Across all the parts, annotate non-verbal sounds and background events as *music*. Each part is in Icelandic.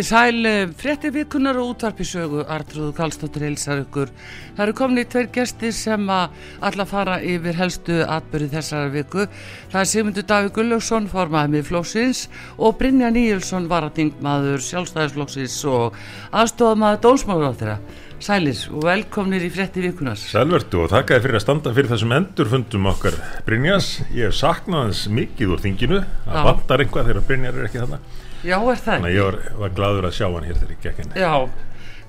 Í sæl, fréttir vikunar og útvarpisögu, Artrúðu Kallstóttir heilsar ykkur. Það eru komin í tveir gestir sem að alla fara yfir helstu atbyrði þessara viku. Það er Sigmundur Daví Gullaugsson, formaðið með Flóksins og Brynja Níulsson, varatingmaður sjálfstæðisflóksins og aðstofamaður dónsmáður á þeirra. Sælir og velkomnir í fréttir vikunar. Sælverdu og þakkaði fyrir að standa fyrir þessum endurfundum okkar Brynjas. Ég hef saknað hans mikið úr þinginu. Það er ekki. Já, er það Þannig að ég var, var gladur að sjá hann hér þegar ég gekk inn. Já,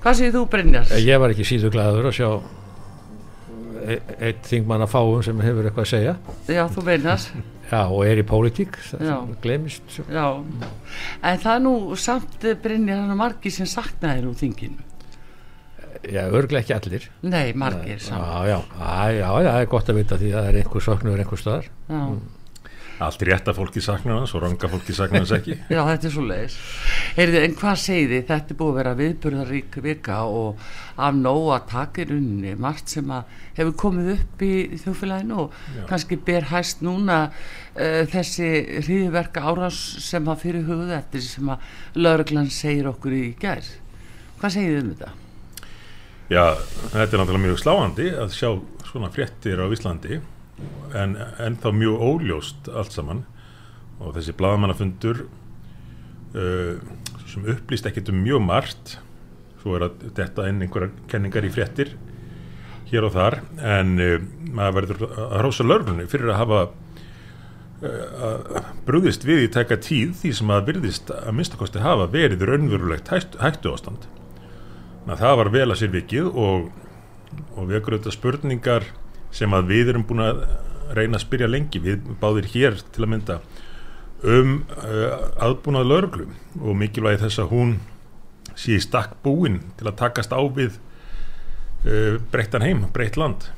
hvað séð þú Brynjar? Ég var ekki síðu glæður að sjá e eitt þingmann að fáum sem hefur eitthvað að segja Já, þú meinar. *laughs* Já, og er í pólitík, það Já. sem glemist. Já, en það er nú samt Brynjar, hann er margir sem saknaðir úr þinginu. Já, örglega ekki allir Nei, margir Já, samt. já, já, já, já, það er gott að vita því að það er einhver söknuður einhver staðar Já. Allt rétta fólki saknar hans og ranga fólki saknar hans ekki. *laughs* Já, þetta er svo leiðis. Heyrðu, en hvað segir þið? Þetta er búið að vera viðburðarík vika og af taka í rauninni margt sem að hefur komið upp í þjófélaginu og kannski ber hæst núna uh, þessi hriðiverka árás sem að fyrir hugðu eftir sem að lauruglan segir okkur í gær. Hvað segir þið um þetta? Já, þetta er náttúrulega mjög sláandi að sjá svona fréttir á Íslandi en, en þá mjög óljóst allt saman. Og þessi bladamannafundur uh, sem upplýst ekkert um mjög margt svo er að detta inn einhverja kenningar í fréttir hér og þar en uh, maður verður að hrósa lörglunni fyrir að hafa uh, brúðist við í taka tíð því sem að virðist að minnstakosti hafa verið raunverulegt hættu, hættu ástand það var vel að sér vikið og, og ekkur þetta spurningar sem að við erum búin að reyna að spyrja lengi við báðir hér til að mynda um uh, aðbúnað lauruglu og mikilvægi þess að hún sé í stakk búin til að takast á við uh, breyttan heim, breytt land.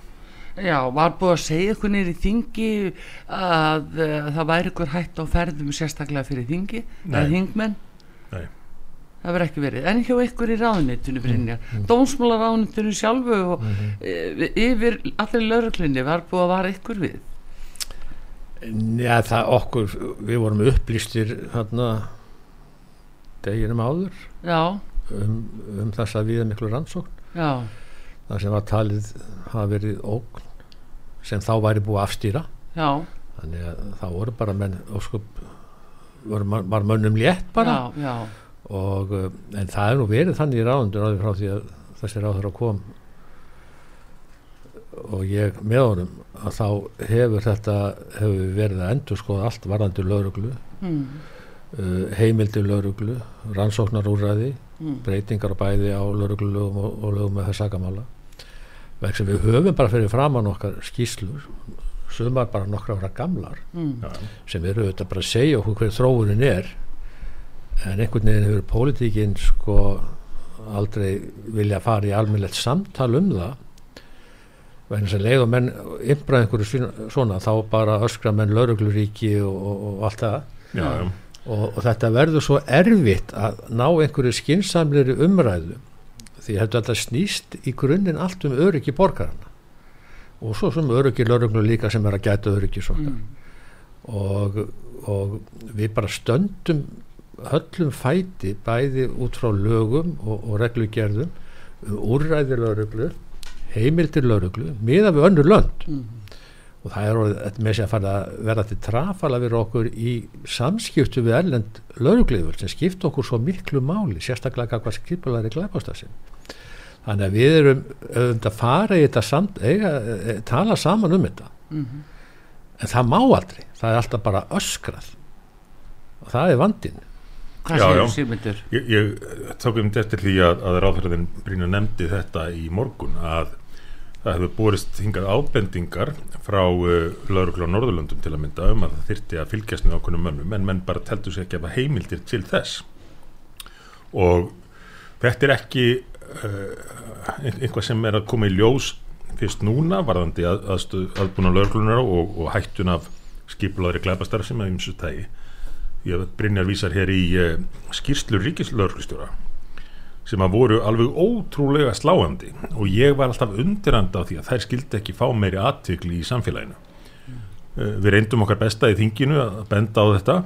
Já, var búið að segja niður í þingi að uh, það væri ykkur hætt á ferðum sérstaklega fyrir þingi eða þingmenn? Nei. Það verður ekki verið, en hjá ykkur í ráðunitinu Brynjar, mm. dómsmála ráðunitinu sjálfu og mm yfir allir lauruglinni var búið að vara ykkur við? Já, það okkur, við vorum upplýstir hérna deginum áður Já, um, um þess að við miklu rannsókn. Já, það sem var talið hafa verið ógn sem þá væri búið að afstýra. Já. Þannig að það voru bara menn óskup voru, var mönnum létt bara. Já, já, og uh, en það er nú verið þannig í ráðundur áður frá því að þessi ráður kom. Og ég með honum að þá hefur þetta hefur verið að endur skoða allt varðandi lauruglu mm, uh, heimildi lauruglu rannsóknarúræði mm, breytingar á bæði á lauruglulögum og, og lögum með það sakamála. Vegna sem við höfum bara fyrir framann okkar skýslur sumar bara nokkra ára gamlar mm, sem eru auðvitað bara að segja okkur hver þróunin er en einhvern veginn hefur pólitíkin sko aldrei vilja fara í almennlegt samtal um það. Vegna sem leið og menn ymbra einhverju svona þá bara öskra menn laurugluríki og, og, og allt það. Já, já. og, og þetta verður svo erfitt að ná einhverju skinsamleiri umræðu því að þetta snýst í grunninn allt um öryggi borgarana og svo sem öryggi lauruglu líka sem er að gæta öryggis okkar. Mm, og, og við bara stöndum höllum fæti bæði út frá lögum og, og reglugerðum um úrræðir lauruglu heimildir lauruglu miða við önnur lönd. Mm. og það er með sér að fara að vera til trafala fyrir okkur í samskiptu við erlend laurugliður sem skipta okkur svo miklu máli sérstaklega hvað skipulari glæpastasinn þannig að við erum auðvitað að fara í þetta samt, eiga, e, tala saman um þetta. Mhm. en það má aldrei, það er alltaf bara öskrað. Og það er vandin Hvað Já, já. Ég, ég tók um eftir því að, að ráðferðin Brynja nefndi þetta í morgun að það hefur borist hingað ábendingar frá uh, lauruglu á Norðurlöndum til að mynda um að það þyrti að fylgjast með okkunum mönnum en menn bara teldu sig ekki að hafa heimildir til þess. Og þetta er ekki uh, einhvað sem er að koma í ljós fyrst núna varðandi að, aðbúna lauruglunar og, og hættun af skipulaðri glæpastar sem að ymsu tægi ég Brynjar vísar hér í uh, skýrslu ríkislauglustjóra sem að voru alveg ótrúlega sláandi og ég var alltaf undiranda á því að þær skildi ekki fá meiri aðtökli í samfélaginu. Uh, við reyndum okkar besta í þinginu að benda á þetta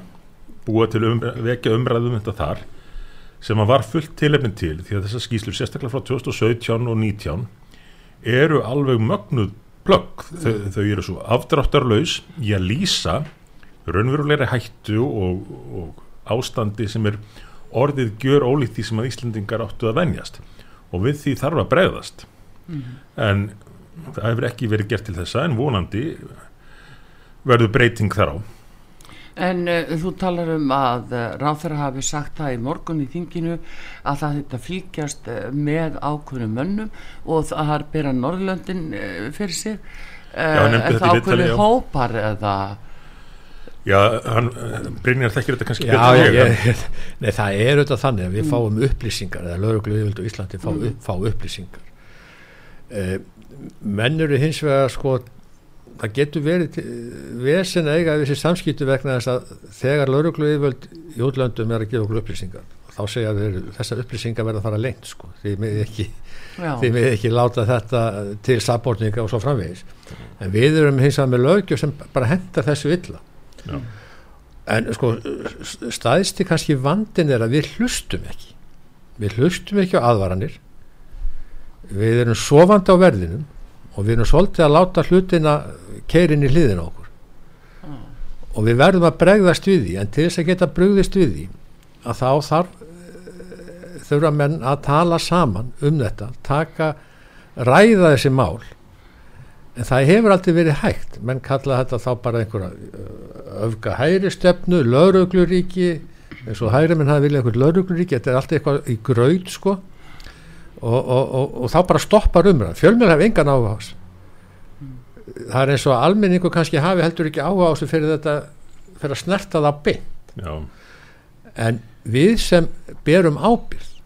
búa til um, vekja umræðum þetta þar sem að var fullt tilefnin til því að þessar skýslur sérstaklega frá 2017 og 19 eru alveg mögnuð plögg. Þau, þau eru svo afdráttarlaus í að lýsa raunverulegri hættu og, og ástandi sem er orðið gjör ólíkt því sem að Íslendingar áttu að venjast. Og við því þarf að bregðast. En það hefur ekki verið gert til þessa en vonandi verður breyting þar á. En uh, þú talar um að uh, ráþæra hafi sagt það í morgun í þinginu að það þetta fylgjast uh, með ákveðnum mönnum og það har bera Norðlöndin fyrir sig. Já, viðtali, ákveðni já. hópar eða Já, hann, eh, Brynjar þekkir þetta kannski Já, betur en ég, ég, *laughs* nei, það er auðvitað þannig að við fáum upplýsingar eða lauruglu yfirvöldu í Íslandi fá, upp, fá upplýsingar. Eh, menn eru hins vegar sko það getur verið vesen að eiga þessi samskiptu vegna þess að þegar lauruglu yfirvöld í útlöndum er að gefa okkur upplýsingar þá segja við þessar upplýsingar verða að fara lengt sko, því með ekki já, því við ekki láta þetta til sabbortninga og svo framvegis. En við erum hins vegar með lögjöf sem bara hendar þessu illa Já. en sko staðisti kannski vandin er að við hlustum ekki. Við hlustum ekki á aðvaranir. Við erum sofandi á verðinum og við erum svolítið að láta hlutina keirin í hliðina á okkur. Og við verðum að bregðast við því en til þess að geta brugðist við því að þá þarf eh, þurfa menn að tala saman um þetta taka, ræða þessi mál en það hefur aldrei verið hægt. Menn kalla þetta þá bara einhverja uh, öfga hæri stefnu, laurugluríki eins og hæri menn hafi viljað einhvern laurugluríki, þetta er alltaf eitthvað í graut sko. Og, og, og, og þá bara stoppar umræðan, fjölmjöl hef engan áhuga á þessu. Það er eins og að almenningu kannski hafi heldur ekki áhuga á þessu fyrir þetta fyrir að snerta það beint. Já, en við sem berum ábyrð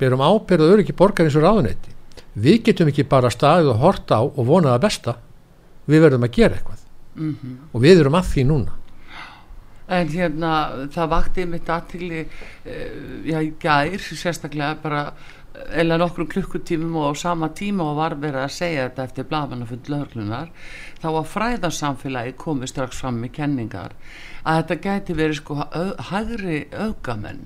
berum ábyrð og öryggi borgarins og ráðuneyti við getum ekki bara staðið og horta á og vonað að besta. Við verðum að gera eitthvað. Mhm. Og við erum að því núna. En hérna, það vakti mitt aðtili, uh, já, í gær, sérstaklega bara eða nokkrum klukkutímum og á sama tíma og var verið að segja þetta eftir blaðmannafund löglunar, þá var fræðarsamfélagi komið strax fram með kenningar að þetta gæti verið sko ö- hægri öfgamenn.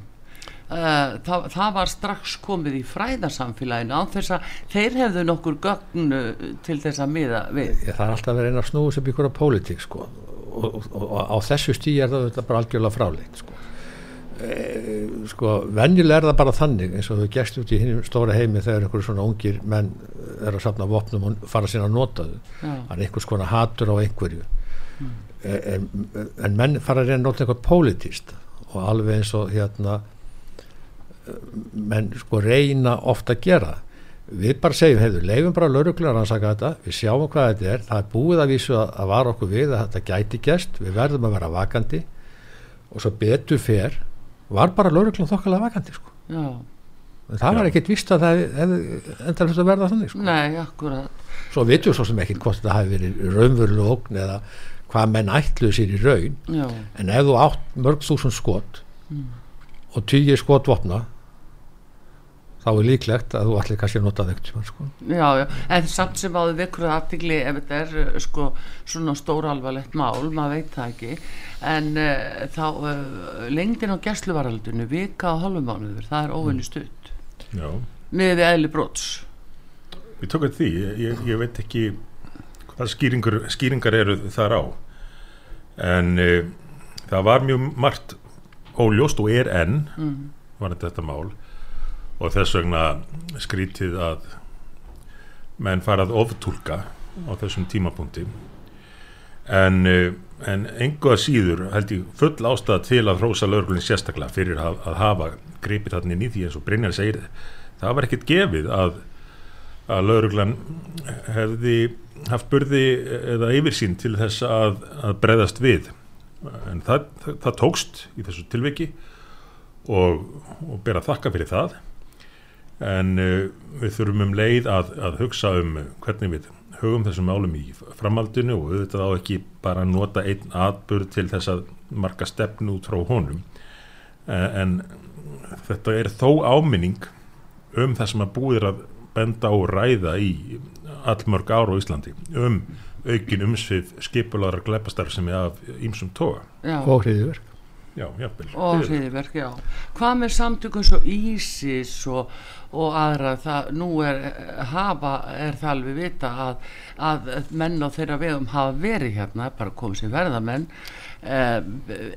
Uh, það, það var strax komið í fræðarsamfélaginu án þess að þeir hefðu nokkur gögn uh, til þess að miða við. Ég, það er alltaf verið einn að snúi sem ykkur á pólitík sko. og, og, og, og á þessu stíð er það bara algjörlega fráleitt sko. E, sko, venjulega er það bara þannig eins og þau gerst út í hinn stóra heimi þegar einhverju svona ungir menn er að safna vopnum og fara sína að nota þau það er einhvers konar hatur á einhverju en, en menn fara að reyna að nota eitthvað pólitíst og alveg eins og hérna menn sko reyna ofta að gera við bara segjum, hefur, leifum bara lauruglunar að rannsaka þetta, við sjáum hvað þetta er það er búið að vísu að, að vara okkur við að þetta gæti gerst, við verðum að vera vakandi og svo betur fer var bara lauruglunar þokkalega vakandi sko. já, það var Já. ekkert víst að það þetta að verða þannig sko. nei, akkurat. svo vitum við svo sem ekkert hvort það hafi verið raunveruleg ógn eða hvað menn ætluðu sér í raun Já, en ef þú átt mörg þúsund skot Mm. og tíu skotvopna þá er líklegt að þú allir kannski nota þau sko. Já, já, en samt sem áður vekkur aðtigli ef þetta er uh, sko svona stóralvarlegt mál, maður veit það ekki. En uh, þá uh, lengdin á gæsluvaraldinu vika og halvum mánuður, það er óvinni stutt. Já, með við eðli brots. Við tókum því, ég, ég veit ekki hvað skýringar, skýringar eru þar á. En uh, það var mjög margt óljóst og er enn mm. var þetta mál og þess vegna skrítið að menn farað oftúlka á þessum tímapunkti. En, uh, en engu að síður held ég full ástæða til að hrósa lögurlunni sérstaklega fyrir að, að hafa gripið þarna inn í því eins og Brynjar segir. Það var ekkert gefið að, að lögurlan hefði haft burði eða yfirsýn til þess að, að breðast við. En það, það, það tókst í þessu tilviki og, og ber að þakka fyrir það en uh, við þurfum um leið að, að hugsa um hvernig við hugum þessum málum í framhaldinu og auðvitað á ekki bara nota einn atbyrð til þess að marka stefnu út frá honum. En, en þetta er þó áminning um það sem að búið að benda og ræða í allmörg ára á Íslandi um aukin umsvið skipulara gleipastarf sem er af ýmsum toga. Já. og hriðiverk já, og hriðiverk, já. Hvað með samtökum svo Ísis og, og aðra, það, nú er hafa, er það alveg vita að, að menn á þeirra vegum hafa verið hérna, bara komið sem verðamenn eh,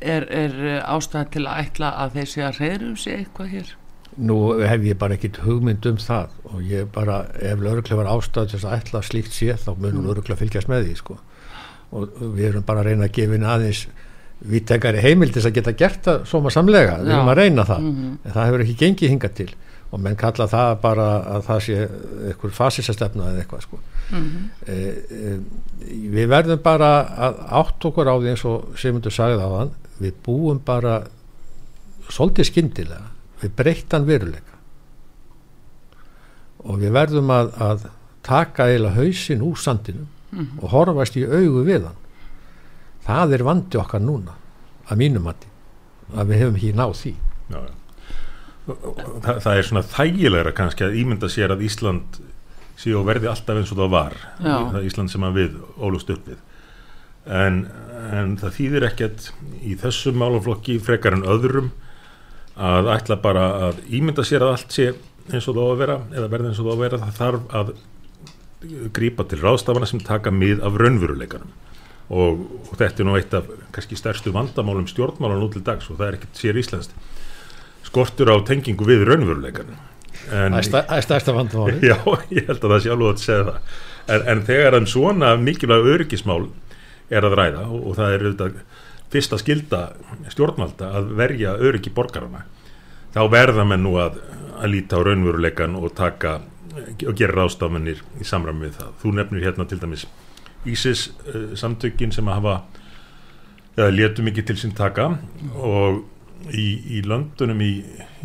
er, er ástæði til að ætla að þeir sé að reyðrum sig eitthvað hér? Nú hef ég bara ekkit hugmynd um það og ég bara, ef lauruglega var ástæð til að ætla slíkt sé þá munum mm. lauruglega fylgjast með því sko. Og við erum bara að reyna að gefa inn aðeins vittegari heimildis að geta gert það svona samlega, við erum að reyna það. Mm -hmm. en það hefur ekki gengið hinga til. Og menn kalla það bara að það sé eitthvað fasisastefna eða eitthvað sko. Mm -hmm. e, e, við verðum bara að átt okkur á því eins og Simundur sagði á þann við búum bara svolítið skyndilega. Við breyttan veruleika. Og við verðum að, að taka eila hausin úr sandinu mm -hmm. og horfast í augu við hann það er vandi okkar núna að mínum mati að við hefum ekki náð því. Já, það, það er svona þægilegra kannski að ímynda sér að Ísland sé og verði alltaf eins og það var. Já. það Ísland sem að við ólust upp við. En, en það þýðir ekkert í þessum málaflokki frekar en öðrum að ætla bara að ímynda sér að allt sé eins og það á að vera eða verði eins og það á að vera. Það þarf að grípa til ráðstafana sem taka mið af raunveruleikanum og, og þetta er nú eitt af kannski stærstu vandamálum stjórnmálan út til dags og það er ekkert sér íslenskt. Skortur á tengingu við raunveruleikanum en, það er stærsta vandamáli *laughs* Já, ég held að það sé alveg að segja það. En, en þegar en svona mikilvæg öryggismál er að ræða og, og það er auðvitað fyrsta skilda stjórnvalda að verja öryggi borgarana þá verða menn nú að, að líta á raunveruleikan og taka og gera ráðstafanir í samræmi við það. Þú nefnir hérna til dæmis ISIS uh, samtökin sem hafa eða letu mikið til sín taka. Og í, í löndunum í,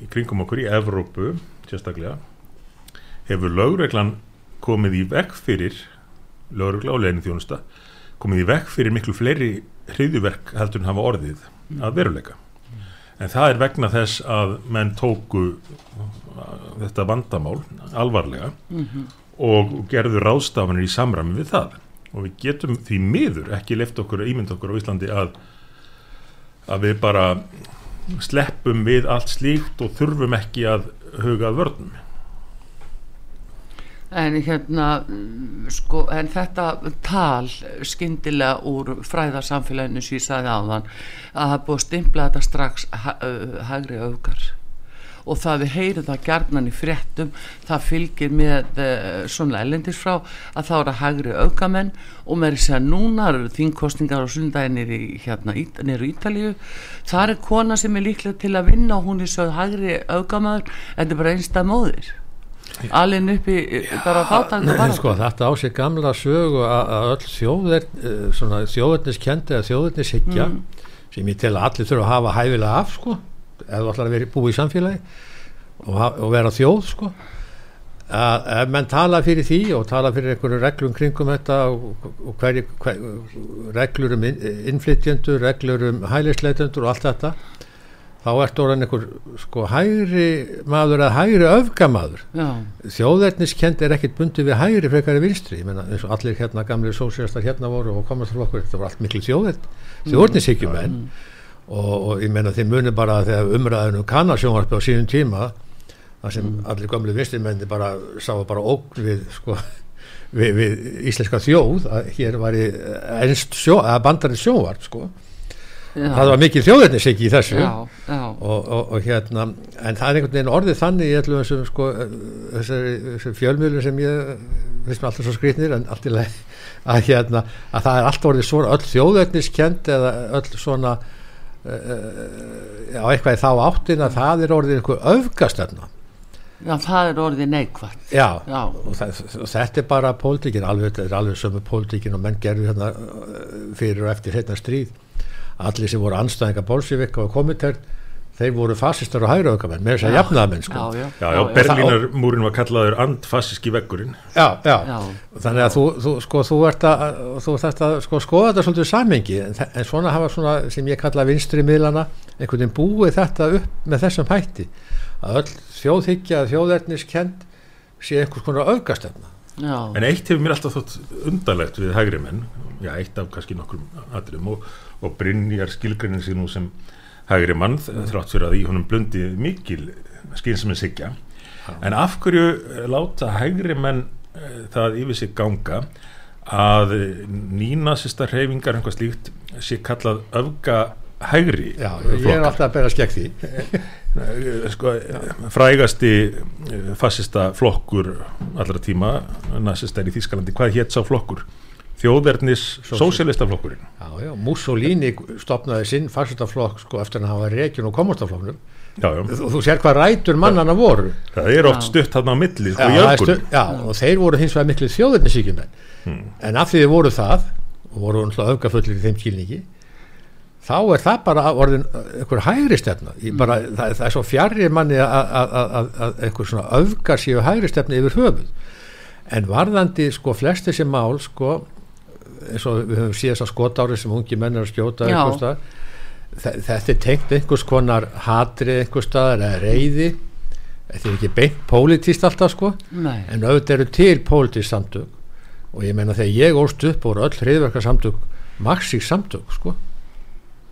í kringum okkur í Evrópu sérstaklega hefur lögreglan komið í vekk fyrir lögregla og leginn þjónusta komið í vekk fyrir miklu fleiri hriðjuverk heldur en hafa orðið að veruleika. En það er vegna þess að menn tóku þetta vandamál alvarlega mm -hmm. og gerðu ráðstafanir í samræmi við það og við getum því miður ekki leift okkur ímynd okkur á Íslandi að að við bara sleppum við allt slíkt og þurfum ekki að huga vörnum. En hérna sko, en þetta tal skyndilega úr fræðarsamfélaginu sem ég sagði á þann að það búið stimpla þetta strax ha hægri augar og það við heyrum það gerðnan í fréttum það fylgir með uh, svona elendis frá að það eru hægri augamenn og með þess að núna eru þingkostningar og sundaginn er í hérna nýru Ítalíu. Það er kona sem er líklega til að vinna og hún er svo hægri augamæður þetta er bara einstað móðir. Alveg uppi bara þáttak sko, þetta á sig gamla sögu að öll þjóðir þjóðurniskendi eða þjóðurnishyggja mm. sem ég tel að allir þurfa að hafa hæfilega af sko eða allar að vera búið í samfélagi og, og vera þjóð sko. Að ef menn tala fyrir því og tala fyrir einhverju reglum kringum þetta og, og hverju hver, reglur um innflytjendur, reglur um hælisleitendur og allt þetta þá ertu orðin einhver sko hægri maður að hægri öfgamaður. Þjóðverðniskend er ekkit bundið við hægri frekari vinstri, ég meina eins og allir hérna gamli sósíastar hérna voru og komastaflokkur þetta var allt miklu þjóðverð, þjóðverðnisíkjum mm. Og, og ég meina þeir muni bara þegar umræðinu kannasjónvarpi á sínum tíma það sem allir gamli vinstri menni bara sá bara ógn við sko við, við íslenska þjóð að hér var í ennst sjó, bandarinn sjónvarp sko. Já, það var mikið þjóðverðnis ekki í þessu. Já, já, og, og, og hérna en það er einhvern veginn orðið þannig í öllum þessum sko, þessari, þessari fjölmjölu sem ég finnst mér alltaf svo skrýtnir en allt í leið að hérna að það er allt orðið svona öll þjóðverðniskend eða öll svona á eitthvað í þá áttin að það er orðið einhver öfgastöfna já, það er orðið neikvægt já, já, og, það, og þetta er bara pólitíkin alveg, þetta er alveg sömu pólitíkin og menn gerðu hérna uh, fyrir og eftir hérna stríð. Allir sem voru anstæðinga bólsífika og komitert þeir voru fasistar og hægraukamenn með þess að jafnaðamenn sko. já, já, Já, já, Berlínarmúrin var kallaður andfasíski veggurinn. Já, já, já, þannig að þú, þú, sko, þú ert að þú ert að sko, skoða þetta svolítið samengi en, en svona hafa svona sem ég kalla vinstri miðlana einhvern veginn búið þetta upp með þessum hætti. Að öll þjóðhyggja þjóðerniskend sé einhvers konar öfgastefna. Já, En eitt hefur mér alltaf þótt undarlegt við hægri menn, já, eitt af kannski nokkrum atriðum. Og, og Brynjar skilgrinnin sig nú sem hægri mann þrátt fyrir að í honum blundi mikil skynsum en sigja. En af hverju eh, láta hægri menn uh, það yfir sig ganga að nýnasista hreyfingar einhvað slíkt sé kallað öfga hægri já, ég er alltaf að bera skegg því Eh, sko, frægasti eh, fassista flokkur allra tíma nazistar í Þískalandi, hvað hétt sá flokkur? Þjóðverðnis sósélista flokkurinn já, já, Mussolini stopnaði sinn farsitaflokk sko, eftir að hann var rekin og komastaflokknum já, já. þú, þú sér hvað rætur mannana voru. Það er oft Já. stutt þarna á milli sko, stu- já, og þeir voru hins vegar miklu þjóðirnisíkjumenn Hmm. en af því þið voru það og voru náttúrulega öfgafullir í þeim skilningi þá er það bara orðin einhver hægri stefna. Ég bara, það, það er svo fjarrir manni að- að að- að- að einhver svona öfgar séu hægri stefna yfir höfuð. En varðandi sko flest þessi mál sko eins og við höfum síðast að skotári sem ungi menn er að skjóta þetta er tengt einhvers konar hatri einhvers staðar eða reyði þetta er ekki beint pólitíst alltaf sko nei, en auðvitað eru til pólitísk samtök. Og ég meina þegar ég óst upp voru öll hriðverka samtök marxík samtök sko.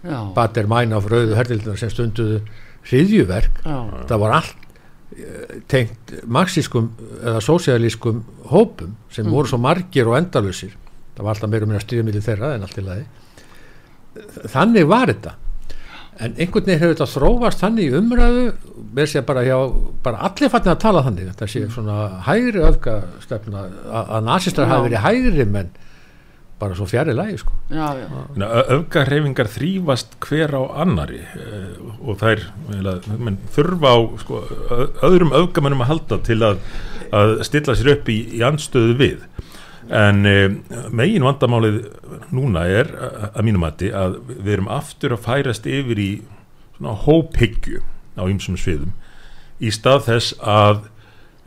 Já, Bader Mæna af rauðu herðildunar sem stunduðu hriðjuverk já, það var allt eh, tengt marxískum eða sósialískum hópum sem voru svo margir og endalusir það var alltaf meira og meira stríðumili þeirra en allt í lagi. Þannig var þetta. En einhvern veginn hefur þetta þróast þannig í umræðu með sér bara hjá bara allir fattin að tala þannig þetta sé svona hægri öfgastefna að, að nasistar Já. hafi verið hægri menn bara svo fjari lagi sko. Já, já, öfga hreyfingar þrýfast hver á annari eh, og þær menn, þurfa á sko, öðrum öfgamennum að halda til að, að stilla sér upp í, í andstöðu við en e, megin vandamálið núna er a- að mínum mati að við erum aftur að færast yfir í svona hóphyggju á ýmsum sviðum í stað þess að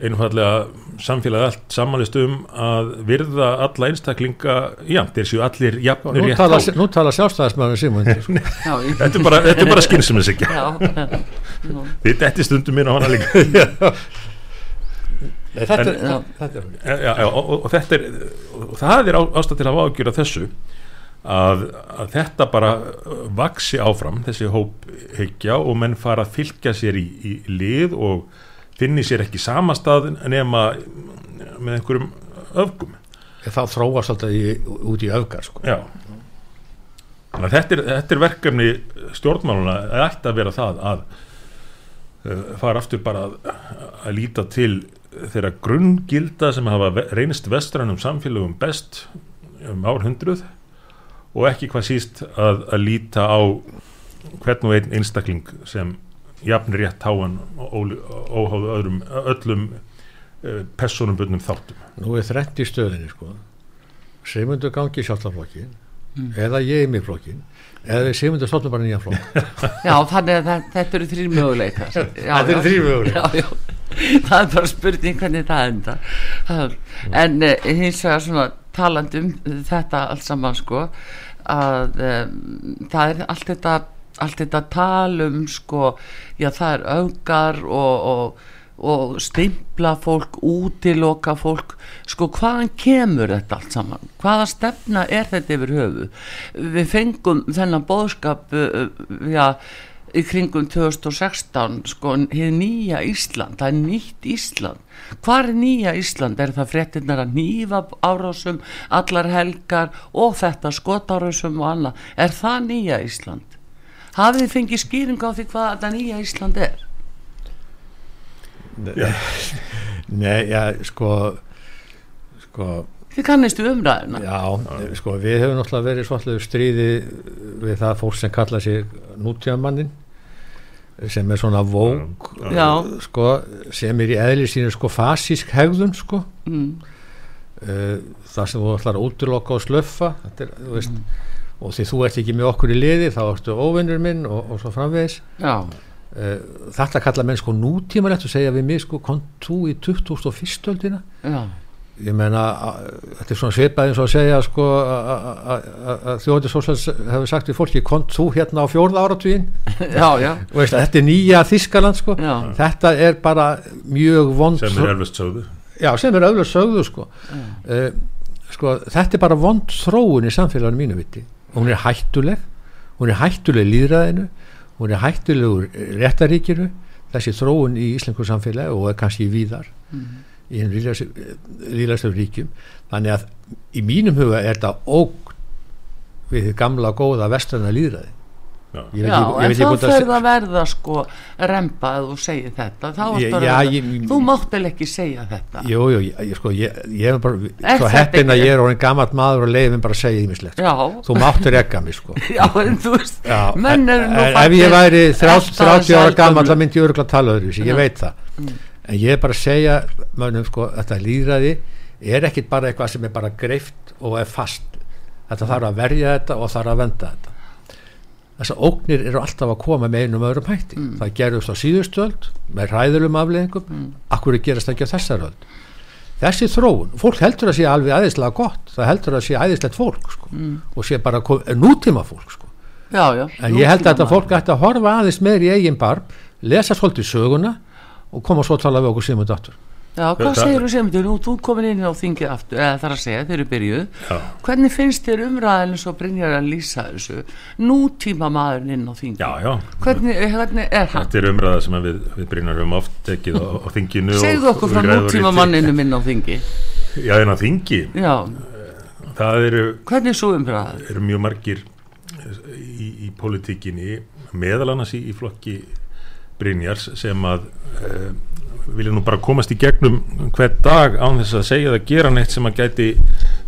einfallega samfélagi allt samanlist um að virða alla einstaklinga jafn, þeir séu allir jafnir nú rétt tala, á. nú tala sjálfstæðismæður sko. *laughs* já, ég- Þetta er bara, þetta er bara skynsumins ekki já, já, Þið detti stundum mín á hana líka *laughs* *laughs* Nei, þetta, En- er, þetta er já, já, já, og, og þetta er og það er á- ástæð til að ágjöra þessu að, að þetta bara uh, vaksi áfram, þessi hóphyggja og menn fara að fylgja sér í, í lið og finni sér ekki samastað nema með einhverjum öfgum. Þá þróast alltaf í, út í öfgar sko. Þetta er, þetta er verkefni stjórnmáluna að ætti að vera það að uh, fara aftur bara að, að líta til þeirra grunngilda sem hafa ve- reynst vestrænum samfélögum best um árhundruð og ekki hvað síst að, að líta á hvern og einn einstakling sem jafnir rétt háan og óháðu öðrum, öllum uh, personumbundnum þáttum. nú er þrennt í stöðinni sko. Sigmundur gangi í sjálfstaflokkin Mm. eða ég í mig flokkin eða við Sigmundur stofnum bara nýjan flokk já, þannig að þetta eru þrýr möguleikar já, Þetta eru þrír möguleikar. *laughs* já, já. Það er bara spurning hvernig það enda en uh, hins vegar svona talandi um þetta allt saman sko að um, það er allt þetta allt þetta talum sko, já það er augar og, og, og stimpla fólk, útiloka fólk. Sko hvaðan kemur þetta allt saman? Hvaða stefna er þetta yfir höfu við fengum þennan bóðskap uh, já í kringum 2016 sko hér nýja Ísland, það er nýtt Ísland. Hvað er nýja Ísland er það fréttinnar að nýfa árásum allar helgar og þetta skotárásum og annað, er það nýja Ísland? Hafið þið fengið skýring á því hvað þetta nýja Ísland er? Já. *laughs* Nei, já, sko sko. Þið kannistu umræðina Já, sko, við hefum náttúrulega verið svolítið stríði við það fólk sem kalla sig nútíðamannin sem er svona vók Já. sko, sem er í eðli sínu sko fasísk hegðun sko mm. uh, það sem þú ætlar að útiloka og slöffa þetta er, þú veist, og því þú ert ekki með okkur í liði þá ertu óvinnur minn og, og svo framvegis já, uh, þetta kalla menn sko nútímalegt og segja við mig sko, kom þú í 2001. öldina já, ég meina þetta er svona svipað eins og að segja sko að- að að- að þjóðandi sósals hefur sagt við fólki kom þú hérna á fjórða áratvíin *laughs* já, já, og veist að þetta er nýja Þískaland sko. Þetta er bara mjög vond sem er elvist sögðu. Já, sem er auðvitað sögðu sko. Uh, sko þetta er bara vond þróun í samfélaginu mínu viti. Hún er hættuleg hún er hættuleg líðræðinu hún er hættulegur réttaríkinu þessi þróun í íslengu samfélagi og er kannski víðar í hinn líðræðstöfum ríkjum. Þannig að í mínum huga er þetta ógn við þið gamla góða vestrana líðræði Já. Ég Já, ekki- ég en þá hvort að- að verða sko rempa að þú segir þetta. Þá Ég- ertu að ég- þú máttil ekki segja þetta. Jú, jú, ég, ég, sko, ég, ég er bara Er svo heppin að ég er orðin gammalt maður og leiðin bara að segja ímislegt Já, þú máttur ekka mig sko. *laughs* Já, en þú veist Já, menn eru nú en ef ég væri 30, elta 30 ára gammal þá myndi ég örgulega tala öðru ég veit það en ég er bara að segja mönnum sko, þetta líðræði er ekkit bara eitthvað sem er bara greift og er fast. Þetta þarf að verja þetta og þarf að venda þetta. Þessar ógnir eru alltaf að koma með einum öðrum hætti. Það gerðust á síðustöld með ræðulum afleðingum mm. akkur gerast ekki á þessar öld? Þessi þróun, fólk heldur að sé alveg æðislega gott, það heldur að sé æðislegt fólk sko, og sé bara nútíma fólk sko. Já, já. En ég held að þetta fólk ætti að horfa aðeins meir í eigin barm lesa svolítið söguna og koma svo að tala við okkur Simund aftur Já, hvað Það- segir þú sem nú, þú komin inn á þingið aftur eða þar að segja, þeir eru byrjuð Já. hvernig finnst þér umræðinu svo Brynjar að lýsa þessu nútíma maðurinn inn á þingið já, já, Hvernig, hvernig er hann? þetta er umræða sem við, við Brynjar höfum oft tekið á, á þinginu Segðu okkur frá nútíma riti. manninu minn á þingi já, en á þingi, Já, það eru, hvernig er svo umræðið? eru mjög margir í, í politíkinni meðal annars í, í flokki Brynjars sem að uh, vilja nú bara komast í gegnum hver dag án þess að segja eða gera neitt sem að gæti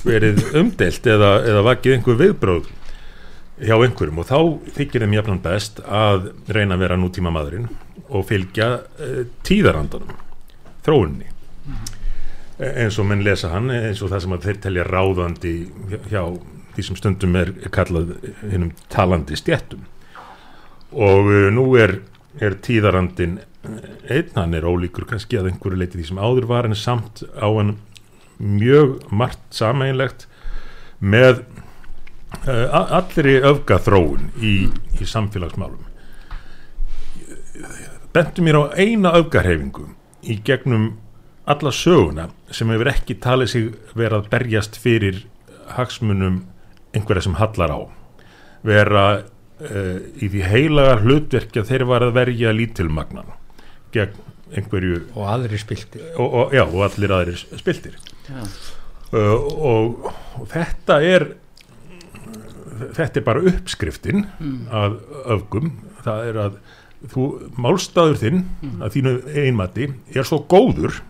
verið umdelt eða, eða vakið einhver viðbróð hjá einhverjum. Og þá þykir þeim jafnan best að reyna að vera nútíma maðurinn og fylgja uh, tíðarandanum þróunni E- eins og menn lesa hann eins og það sem að þeir telja ráðandi hjá, því sem stundum er kallað hinnum talandi stjettum og uh, nú er, er tíðarandin einn, hann er ólíkur kannski að einhverju leiti því sem áður var en samt á hann mjög margt sameinlegt með uh, allri öfga þróun í, í samfélagsmálum. Bentu mér á eina öfgarhefingu í gegnum alla söguna sem hefur ekki talið sig vera að berjast fyrir hagsmunum einhverja sem hallar á. Vera uh, í því heilaga hlutverki að þeir var að verja lítilmagnan gegn einhverju og aðri spilti og, og, já, og allir aðrir spiltir. Uh, og, og þetta er þetta er bara uppskriftin að öfgum. Það er að þú, málstaður þinn að þínu einmati er svo góður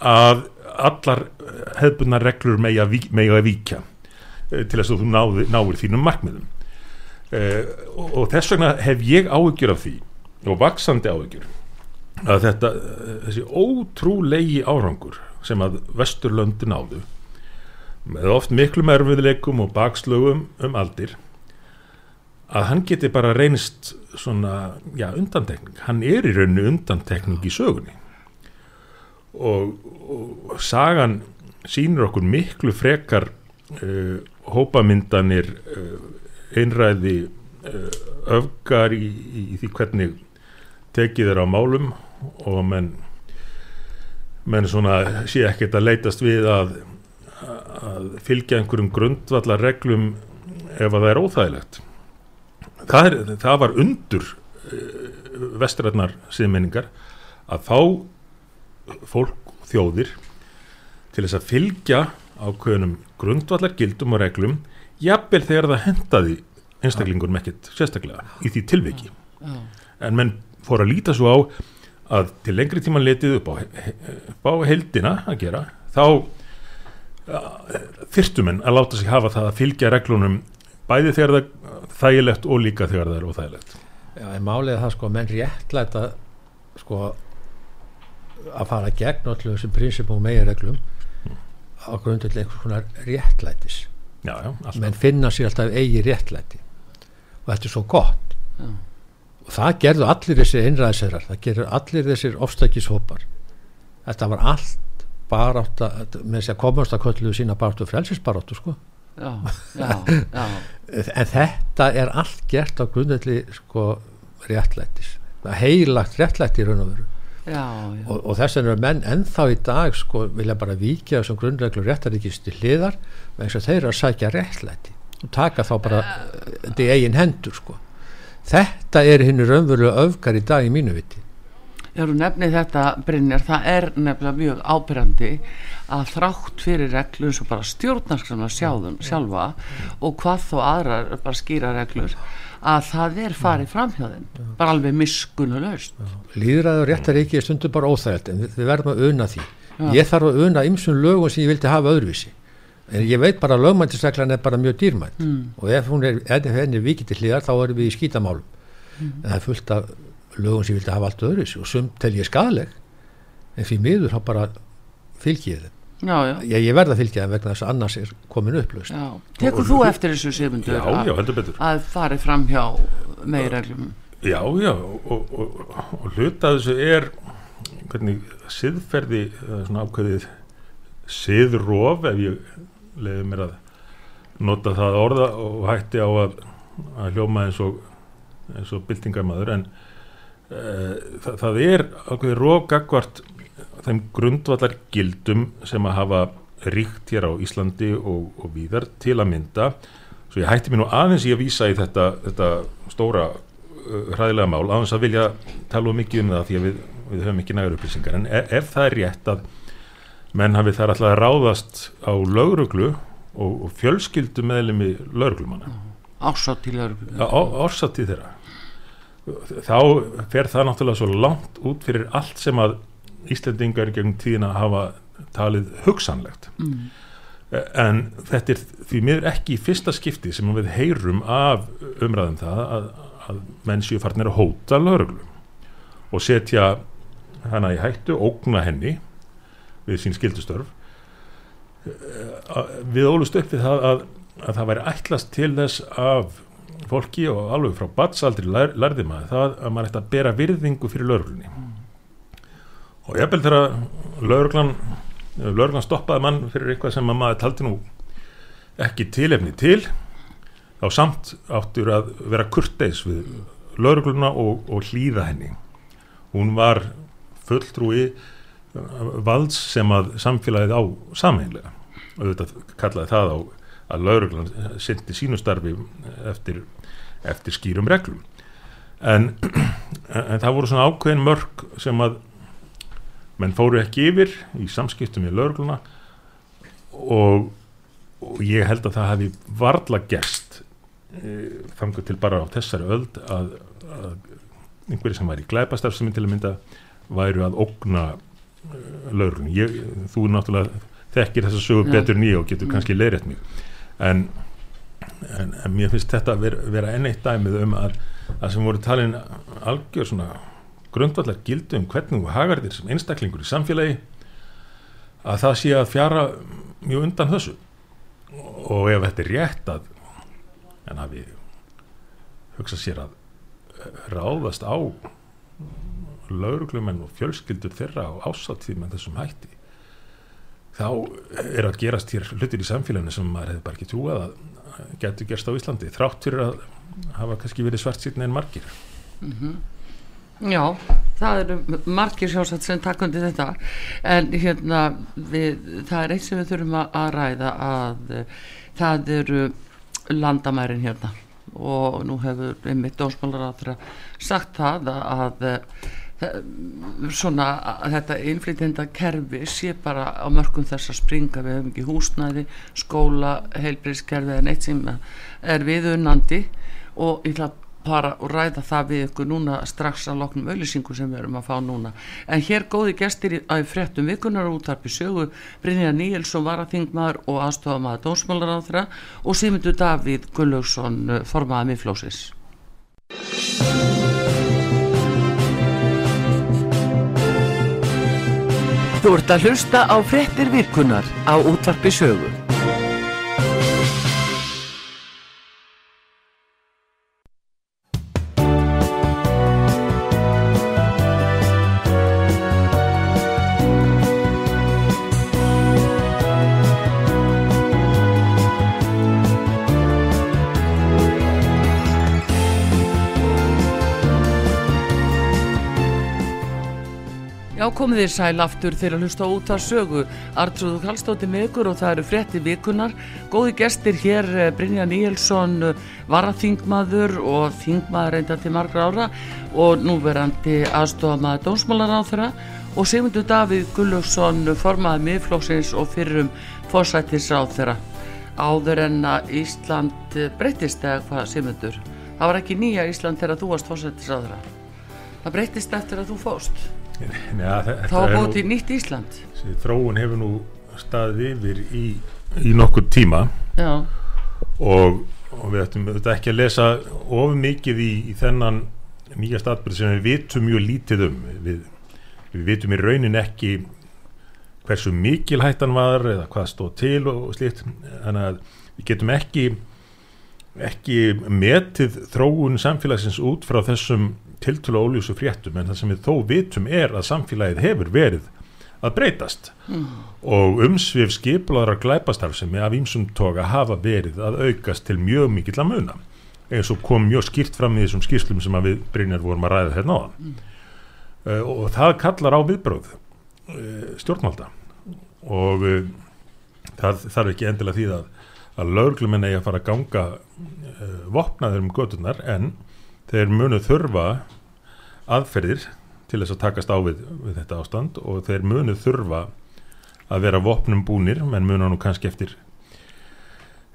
að allar hefðbunnar reglur ví- mega víkja eh, til þess að þú náði, náir þínum markmiðum og, og þess vegna hef ég áhyggjur af því og vaksandi áhyggjur að þetta, eh, þessi ótrúlegi árangur sem að Vesturlöndi náðu með oft miklum erfiðleikum og bakslögum um aldir að hann geti bara reynst svona, já, undantekning. Hann er í rauninu undantekning í sögunni. Og, og sagan sýnir okkur miklu frekar uh, hópamyndanir uh, einræði öfgar í, í, í því hvernig tekið er á málum og menn menn svona sé ekkert að leitast við að, að fylgja einhverjum grundvallar reglum ef að það er óþægilegt. Það, er, það var undur vestrætnar siðmenningar að fá fólk, þjóðir til þess að fylgja ákveðunum grundvallar gildum og reglum jafnvel þegar það hendaði einstaklingur mekkit sérstaklega í því tilviki. Já. en menn fór að líta svo á að til lengri tíman letið upp á, á heldina að gera þá þyrstu menn að láta sig hafa það að fylgja reglunum bæði þegar það þægilegt og líka þegar það er óþægilegt. Já, en málið er það sko að menn réttlæta sko að fara gegn allir þessum prinsipum og meginreglum á grundvelli einhvers konar réttlætis já, já, menn finna sér alltaf eigi réttlæti. Og þetta er svo gott. Já. og það gerðu allir þessir einræðisherrar. Það gerðu allir þessir ofstækishópar. Þetta var allt barátta, með þess að komast að kölluðu sína baráttu frelsisbaráttu sko. Já, já, já, *laughs* en þetta er allt gert á grundvelli sko réttlætis. Það heilagt réttlæti í raun og veru já, já. og, og þess vegna er menn ennþá í dag sko vilja bara vikja þessum grunnreglur réttaríkist til hliðar þess að þeir eru að sækja réttlæti og taka þá bara þetta í eigin hendur sko þetta er hinn raunverulega öfgar í dag í mínu viti Já, þú nefnir þetta, Brynjar, það er nefnilega mjög ábyrjandi að þrátt fyrir reglur eins og bara stjórnarskrana sjáðum sjálfa og hvað þó aðrar bara skýra reglur að það er farið framhjáðin bara alveg miskunulegst líðræði og réttaríki er stundum bara óþægild en við, við verðum að una því. Ég þarf að una ymsum lögum sem ég vildi hafa öðruvísi. En ég veit bara að lögmæntisreglan er bara mjög dýrmætt Mm. og ef hún er, er vikið til hliðar þá erum við í skítamálum. En það er fullt af lögum sem ég vildi hafa allt öðruvísi og sum tel ég skadaleg en því miður þá bara fylgi ég þeim Já, já, ég, ég verð að fylgja þeim vegna þess að annars er komin upplöst já. Tekur þú eftir þessu já, að, farið framhjá með reglum? Já, já, og, og, og, og hluta þessu er hvernig siðferði eða svona ákveðið siðrof ef ég leiði mér að nota það orða og hætti á að, að hljóma eins og eins og byltingamæður en uh, það, það er ákveðið rof gagvart þeim grundvallar gildum sem að hafa ríkt hér á Íslandi og, og víðar til að mynda. Svo ég hætti mér nú aðeins í að vísa í þetta, þetta stóra uh, hræðilega mál aðeins að vilja tala mikið um það því að við, við höfum ekki nægur upplýsingar. En ef, ef það er rétt að menn hafi þar alltaf ráðast á lögruglu og, og fjölskyldu meðlemi lögruglumanna ásátt til lögreglu. Ársatið þeirra. Þá fer það náttúrulega svo langt út fyrir allt sem að Íslendingar gegn tíðina hafa talið hugsanlegt. Mm. en þetta er því miður ekki í fyrsta skipti sem við heyrum af umræðum það að, að menn séu farnir að hóta lögreglu og setja hana í hættu, ógna henni við sín skildustörf við ólust upp við það að, að það væri ætlast til þess af fólki og alveg frá batsaldri lær, lærði maður það að maður ætti að bera virðingu fyrir lögreglunni og ég bel þegar lögreglan lögreglan stoppaði mann fyrir eitthvað sem að maður taldi nú ekki tilefni til þá samt áttur að vera kurteis við lögregluna og, og hlýða henni. Hún var fulltrúi valds sem að samfélagið á samheinlega og þetta kallaði það á að lauruglan sindi sínu starfi eftir, eftir skýrum reglum. En, *clears throat* en það voru svona ákveðin mörg sem að menn fóru ekki yfir í samskiptum í laurugluna og, og ég held að það hefði varla gerst e, þangu til bara á þessari öld að, að einhverju sem var í glæpastarfsemi til að mynda væru að ógna lauruglunni ég, þú náttúrulega þekkir þessa sögu Já. betur ég og getur kannski leiðrétt mig. En, en, en mér finnst þetta vera, vera enn eitt dæmið um að það sem voru talin algjör svona grundvallar gildu um hvernig þú hagar þér sem einstaklingur í samfélagi að það sé að fjara mjög undan þessu. Og ef þetta er rétt að en hafi hugsað sér að ráðast á lauruglumenn og fjölskyldur þeirra á ásattíð með þessum hætti þá er að gerast hér hlutir í samfélaginu sem maður hefði bara ekki trúað að, getur gerst á Íslandi þrátt fyrir að hafa kannski verið svart síðan en margir Já, það eru margir sjálfsagt sem takkundi þetta. En hérna við, það er eitt sem við þurfum að, að ræða að uh, það eru landamærin hérna. Og nú hefur einmitt dósmálar áþra sagt það að, að svona að þetta innflytjenda kerfi sé bara á mörgum þess að springa. Við hefum ekki húsnæði, skóla heilbríðskerfi en eitt sem er viðunandi. Og ég ætla para og ræða það við ykkur núna strax að loknum auðlýsingu sem við erum að fá núna. En hér góði gestir að fréttum vikunar útarpi sögu Brynja Níelsson varaþingmaður og aðstofamaður dónsmálar á þeirra og Simundur Davíð Gullaugsson formaða miðflósis Þú ert að hlusta á fréttir vikunar á útarpi sögu Já, komið þér sæl aftur þegar að hlusta út að sögu. Artrúðu Kallstóti með ykkur og það eru frétti vikunar. Góði gestir hér, eh, Brynja Níelsson, varaþingmaður og þingmaður reynda til margra ára og núverandi aðstofamaður dónsmálar á þeirra og Sigmundur Davíð Gullugsson, formaður miðflóksins og fyrrum fórsættis á þeirra. Áður en að Ísland breytist eða hvað, Sigmundur? Það var ekki nýja Ísland þegar þú varst fórsættis á þeirra. Það breytist eftir að þú fóst. Þá til nýtt Ísland. þróun hefur nú staðið yfir í, í nokkur tíma. Já, og, og við ættum þetta ekki að lesa of mikið í, í þennan nýja staðbyrð sem við vitum mjög lítið um. Við, við vitum í raunin ekki hversu mikil hættan var eða hvað stóð til og, og slíkt. Þannig að við getum ekki ekki metið þróun samfélagsins út frá þessum tiltölu óljósu fréttum en það sem við þó vitum er að samfélagið hefur verið að breytast mm. og umsvið skipulaðar glæpastarf sem af ímsum toga hafa verið að aukast til mjög mikill að muna eins og kom mjög skýrt fram í þessum skýrslum sem við Brynjar vorum að ræða hérna á mm. uh, og það kallar á viðbróð uh, stjórnmálda og uh, það þarf ekki endilega því að að löglumenn eigi að fara að ganga vopnaður um götunar en þeir munu þurfa aðferðir til þess að takast á við, við þetta ástand og þeir munu þurfa að vera vopnum búnir, menn munu nú kannski eftir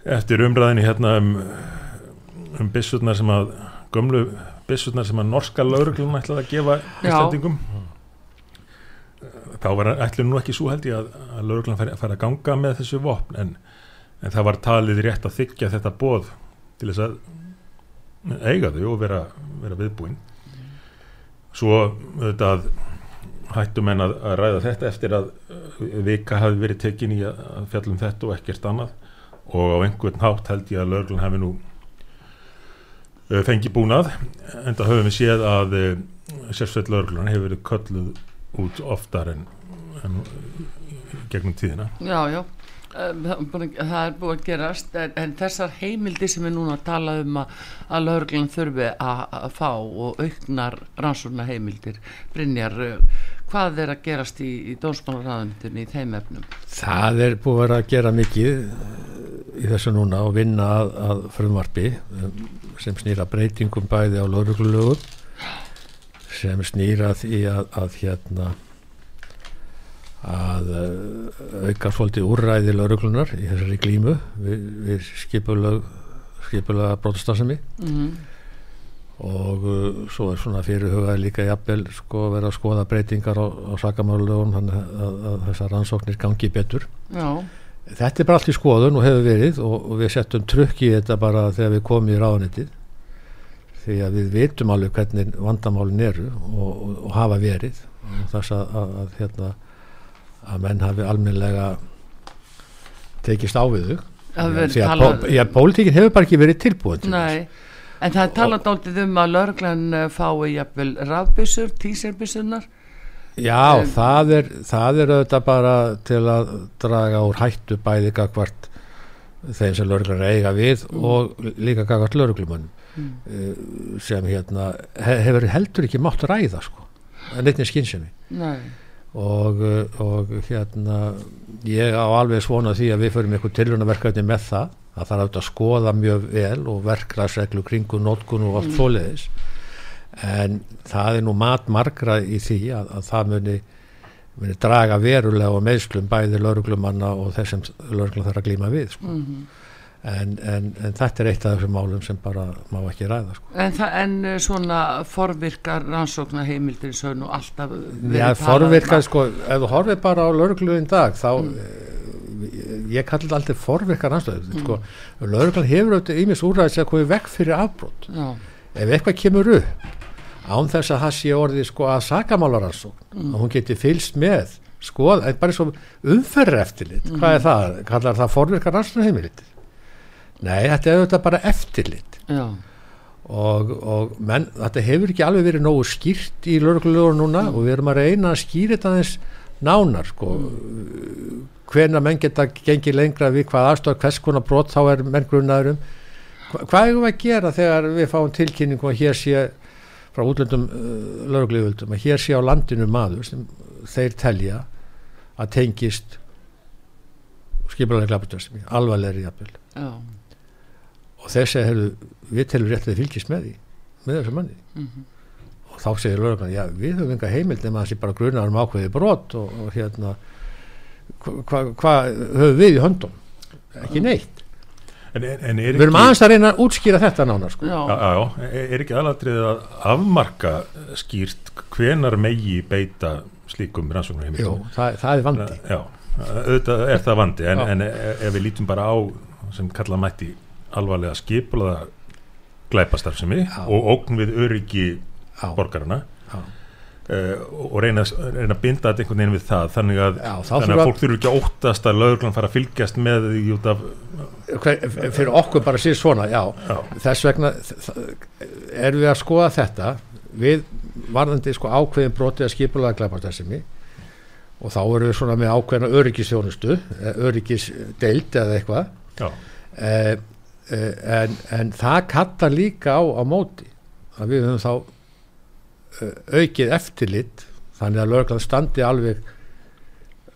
eftir umræðinni hérna um, um bissutnar sem að gömlu bissutnar sem að norska lauruglun ætlaði að gefa ístendingum þá var ætlum nú ekki svo held ég að, að lauruglan færi, færi að ganga með þessu vopn en, en það var talið rétt að þykja þetta bóð til þess að eiga þau og vera, vera viðbúin. Svo auðvitað hættum en að, að ræða þetta eftir að vika hafi verið tekin í að fjallum þetta og ekkert annað. Og á einhvern hátt held ég að löglun hafi nú fengi búnað en það höfum við séð að sérsveit löglun hefur verið kölluð út oftar en, en gegnum tíðina. Já, já það er búið að gerast en, en þessar heimildi sem við núna tala um að, að laurglun þurfi að, að fá og auknar rannsóna heimildir Brynjar, hvað er að gerast í, í dónsmálaræðundinni í þeim efnum? Það er búið að gera mikið í þessu núna og vinna að, að frumvarfi sem snýra breytingum bæði á lauruglulögum sem snýra því að hérna að uh, auka svolítið úrræði lauruglunar í þessari glímu við, við skipulag skipulega brotastasemi mm -hmm. og uh, svo er svona fyrirhugað líka jafnvel sko verið að skoða breytingar á, á sakamálulegum þannig að, að þessar rannsóknir gangi betur Já. þetta er bara allt í skoðun og hefur verið og, og við settum trukk í þetta bara þegar við komum í ráðnitið því að við vitum alveg hvernig vandamálin eru og, og, og hafa verið og þess að, að, að hérna að menn hafi almenlega tekist á við þau. Því að talað... pó, pólitíkin hefur bara ekki verið tilbúin til Nei, en það er talað áldið um að lörglan fái jafnvel rafbissur, tíserbissunar Já, um, það er það er auðvitað bara til að draga úr hættu bæði gagvart þeim sem lauruglan eiga við og líka gagast lauruglumannum mm. sem hérna hefur heldur ekki mátt ræða sko, en einnig skynsemi og, og hérna ég á alveg svona því að við förum eitthvað tilrönaverkefni með það það þarf að skoða mjög vel og verklagsreglu kringu nótkun og allt mm. fóliðis en það er nú mat margra í því að, að það muni, muni draga verulega og meðslum bæði lauruglumanna og þessum lauruglum þarf að glíma við sko. mm -hmm. En, en, en þetta er eitt af þessum málum sem bara má ekki ræða sko. en, en eh, svona forvirkar rannsóknar heimildir í sögn og alltaf Já, forvirkar um sko, ef þú horfið bara á laurugluðin dag þá mm. Eh, ég kalli þetta alltaf forvirkar rannsóknar mm. sko, lauruglan hefur auðvitað ímis úrræðis að komið vekk fyrir afbrót ef eitthvað kemur upp án þess að það sé orðið sko að sakamálaransókn mm. að hún geti fylst með sko, bara eins og umferður eftirlit mm. hvað er það, kallar það forverkar rannsóknarheimilit nei, þetta er auðvitað bara eftirlit og, og menn, þetta hefur ekki alveg verið nógu skýrt í lörglulegur núna mm. og við erum að reyna að skýra þetta aðeins nánar sko mm. hvena menn geta gengið lengra við hvað aðstofa hvers konar brot þá er menn grunnaðurum Hva, hvað er við að gera þegar við fáum tilkynningu og hér sé frá útlöndum uh, lauruglíðvöldum að hér sé á landinu maður sem þeir telja að tengist skipulega glabutast alvarlegri jafnvel oh. Og þess að við telum rétt að þið fylgjast með því með þessu manni. Mm -hmm. og þá segir lauruglan, já við höfum enga heimild nema þessi bara grunar um ákveði brot og, og hérna hvað hva, hva höfum við í höndum? Ekki neitt. En, en við erum aðeins að reyna að útskýra þetta nánar sko. já. Já, já, er ekki aðladrið að afmarka skýrt hvenar megi beita slíkum rannsóknar heimil Jú, það, það er vandi. Já, auðvitað er það vandi en, en ef við lítum bara á sem kalla mætti alvarlega skipulaða glæpastarfsemi og ógn við öryggi borgarna Uh, og reyna, reyna að binda þetta einhvern veginn við það þannig að, Já, þannig að fólk þurfu ekki að óttast að lögurglann fara að fylgjast með því út af Hver, fyrir okkur bara síðan svona já, já. þess vegna er við að skoða þetta við varðandi sko ákveðin brotið að skipulaða glæpastærsimi og þá erum við svona með ákveðina öryggisþjónustu öryggisdeild eða eitthvað. Eh, eh, en, en það kattar líka á, á móti. Að við höfum þá Eh, aukið eftirlit þannig að löglan standi alveg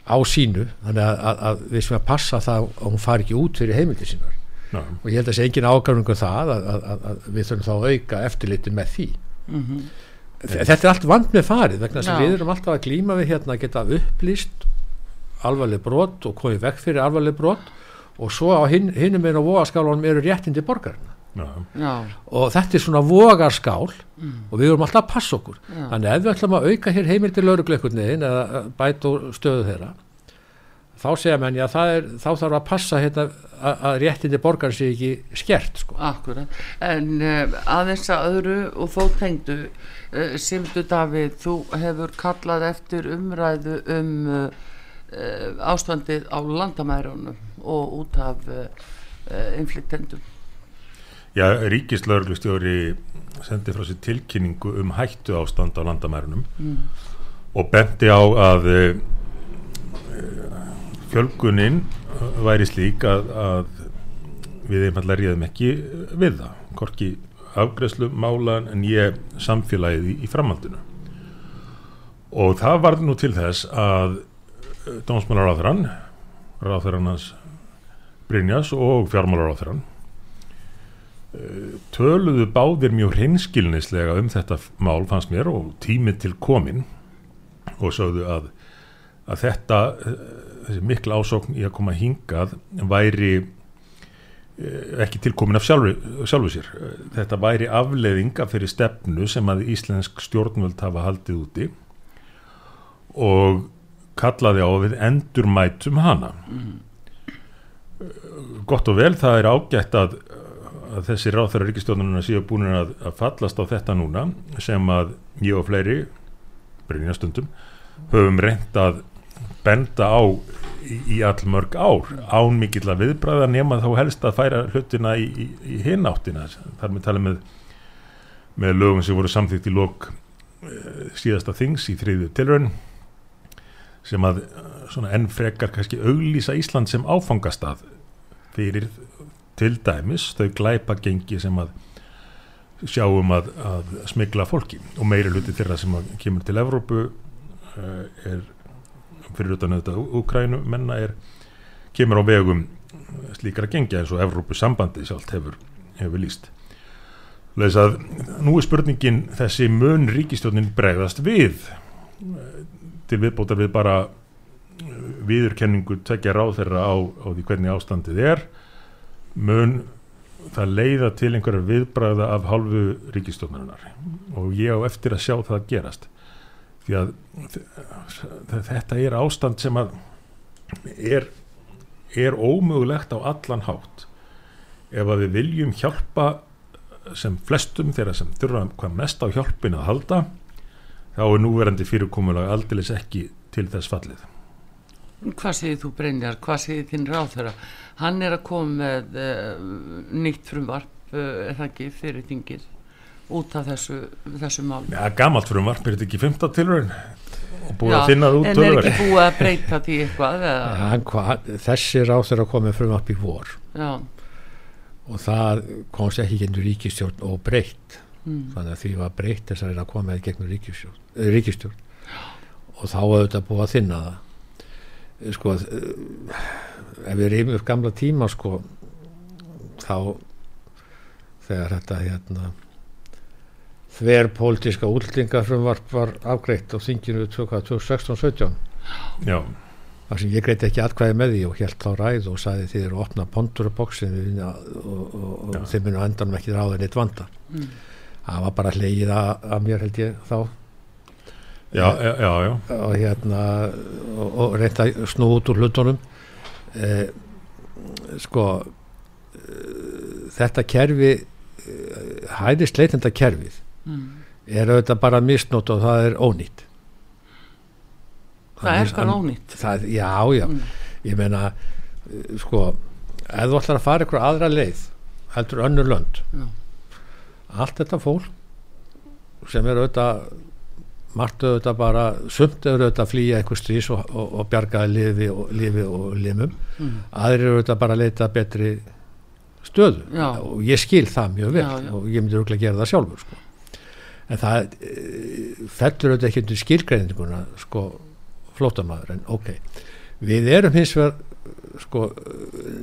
á sínu þannig að, að, að við sem að passa það að hún fari ekki út fyrir heimildi sínar. Ná. og ég held að það sé engin ágafningu um það að, að við þurfum þá að auka eftirlitin með því. Mm -hmm. þetta er allt vand með farið vegna þess að við erum alltaf að glýma við hérna að geta upplýst alvarleg brot og komið vekk fyrir alvarleg brot og svo á hin, hinnum einu vogaskálunum eru réttindi borgarna Já. og þetta er svona vogarskál mm. og við vorum alltaf að passa okkur Já. þannig ef við ætlum að auka hér heimil til laurugleikunniðin eða bæta stöðu þeirra þá segja menn já er, þá þarf að passa hérna, að réttindi borgar sé ekki skert sko. Akkurat, en uh, aðeins að öðru og þó tengdu uh, Simdu Davíð, þú hefur kallað eftir umræðu um uh, ástandið á landamærunum og út af infliktendum Já, ríkislauglustjóri sendi frá sér tilkynningu um hættu ástand á landamærunum mm. og bendi á að e, fjölguninn væri slík að, að við einfallega ríðum ekki við það, korki afgreðslu málan en ég samfélagið í, í framhaldinu og það var nú til þess að dómsmálar áþrann ráþrannans Brynjas og fjármálar áþrann töluðu báðir mjög hreinskilnislega um þetta mál fannst mér og tímið til komin og sögðu að, að þetta þessi mikla ásókn í að koma hingað væri eh, ekki tilkomin af sjálfu, sjálfu sér. Þetta væri afleðinga fyrir stefnu sem að íslensk stjórnvöld hafa haldið úti og kallaði á við endurmætum hana. Mm. Gott og vel það er ágætt að að þessi ráþæra ríkistjónununa séu búin að, að fallast á þetta núna sem að ég og fleiri brinjastundum höfum reynd að benda á í, í all mörg ár án mikill að viðbræða nema þá helst að færa hlutina í, í, í hináttina þar með tala með með lögum sem voru samþýtt í lók uh, síðasta þings í þriðju tilraun sem að svona enn frekar kannski auglýsa Ísland sem áfangastað fyrir til dæmis þau glæpa gengi sem að sjáum að, að smigla fólki. Og meiri hluti þeirra sem kemur til Evrópu uh, er fyrir utan auðvitað Úkrænu menna er kemur á vegum slíkara gengja eins og Evrópu sambandi sjálft hefur, hefur líst Leðis að nú er spurningin þessi mun ríkistjónin bregðast við? Til viðbóta við bara viðurkenningu tekja ráð þeirra á, á því hvernig ástandið er mun það leiða til einhverja viðbræða af hálfu ríkistjónarinnar og ég á eftir að sjá það gerast. Því að þetta er ástand sem að er, er ómögulegt á allan hátt. Ef að við viljum hjálpa sem flestum þeirra sem þurfa hvað mest á hjálpin að halda þá er núverandi fyrirkomulega aldilis ekki til þess fallið Hvað segir þú Brynjar, hvað segir þinn ráð þeirra hann er að koma með uh, nýtt frumvarp uh, er það ekki fyrir þingir út af þessu, þessu mál Já, gamalt frumvarp, er þetta ekki 15 tilvægin og búið Já, að finna það út en er ekki búið að breyta því eitthvað ja, hva, þessi ráð þeirra komið frumvarp í vor. Já. og það komst ekki genið ríkistjórn og breytt. Mm. þannig að því var breytt þess að það komið gegnum ríkistjórn, eh, ríkistjórn og þá hefur þetta búið að finna það sko ef við reyfum upp gamla tíma sko þá þegar þetta hérna þver pólitíska útlendingafrumvarp var afgreitt á þinginu 2016-17 Já. Þar sem ég greiti ekki atkvæði með því og helt á ræð og sagði þið eru að opna ponduraboksin og, og, og, og þeim munu endanum ekki ráðin eitt vanda. Mm. það var bara hlegið að mér held ég þá já, já, já, og hérna og reynda snú út úr hlutunum eh, sko eh, þetta kerfi eh, hæðist leitenda kerfið mm. er auðvitað bara misnótt og það er ónýtt það, það er hvað ónýtt það, já, já, mm. ég meina eh, sko, ef þú ætlar að fara ykkur aðra leið heldur önnur lönd já. allt þetta fólk sem er auðvitað margt auðvitað bara sumt auðvitað að flýja eitthvað strís og, og, og bjargaði lifi og, lifi og limum mm. aðrir auðvitað bara að leita betri stöðu já. og ég skil það mjög vel já, já. og ég myndi auðvitað að gera það sjálfur sko. en það e, fellur auðvitað ekki undir skilgreininguna sko flótamaður en ok við erum hins vegar sko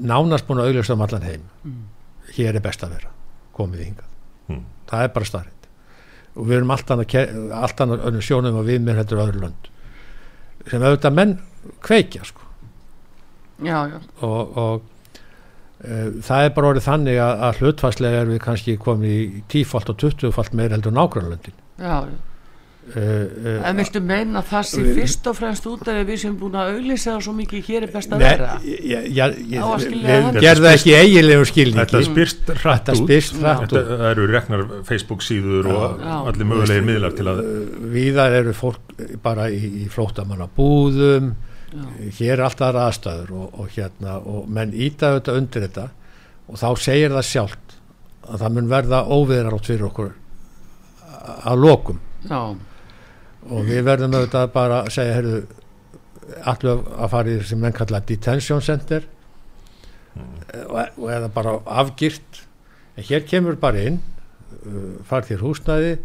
nánast búin að auðvitað um allan heim mm. hér er best að vera komið hingað mm. það er bara starrið og við erum allt annað önnum sjónum að við mér hættur öðru lönd. Sem auðvitað menn kveikja sko. Já, já. og, og e, það er bara orðið þannig að, að hlutfærslega er við kannski komið í tífalt og tuttufalt meir heldur nákvæmlandin já, já en viltu meina það uh, fyrst og fremst út af við sem búin að auðvisa það svo mikið hér er best að vera? við gerðum ekki eiginlegu skilningi þetta spyrst hratt út. þetta eru reknar Facebook síður og já, allir mögulegir miðlar til að viðar eru fólk bara í, í flótamanna búðum já. hér er alltaf aðstæður og, og hérna og menn ítaðu þetta undir þetta og þá segir það sjálft að það mun verða óviðrar átt fyrir okkur að lokum. Já og við verðum auðvitað bara að segja heyrðu, allir að fara í sem menn kalla detention center? Og, og eða bara afgirt. En hér kemur bara inn uh, far þér húsnæði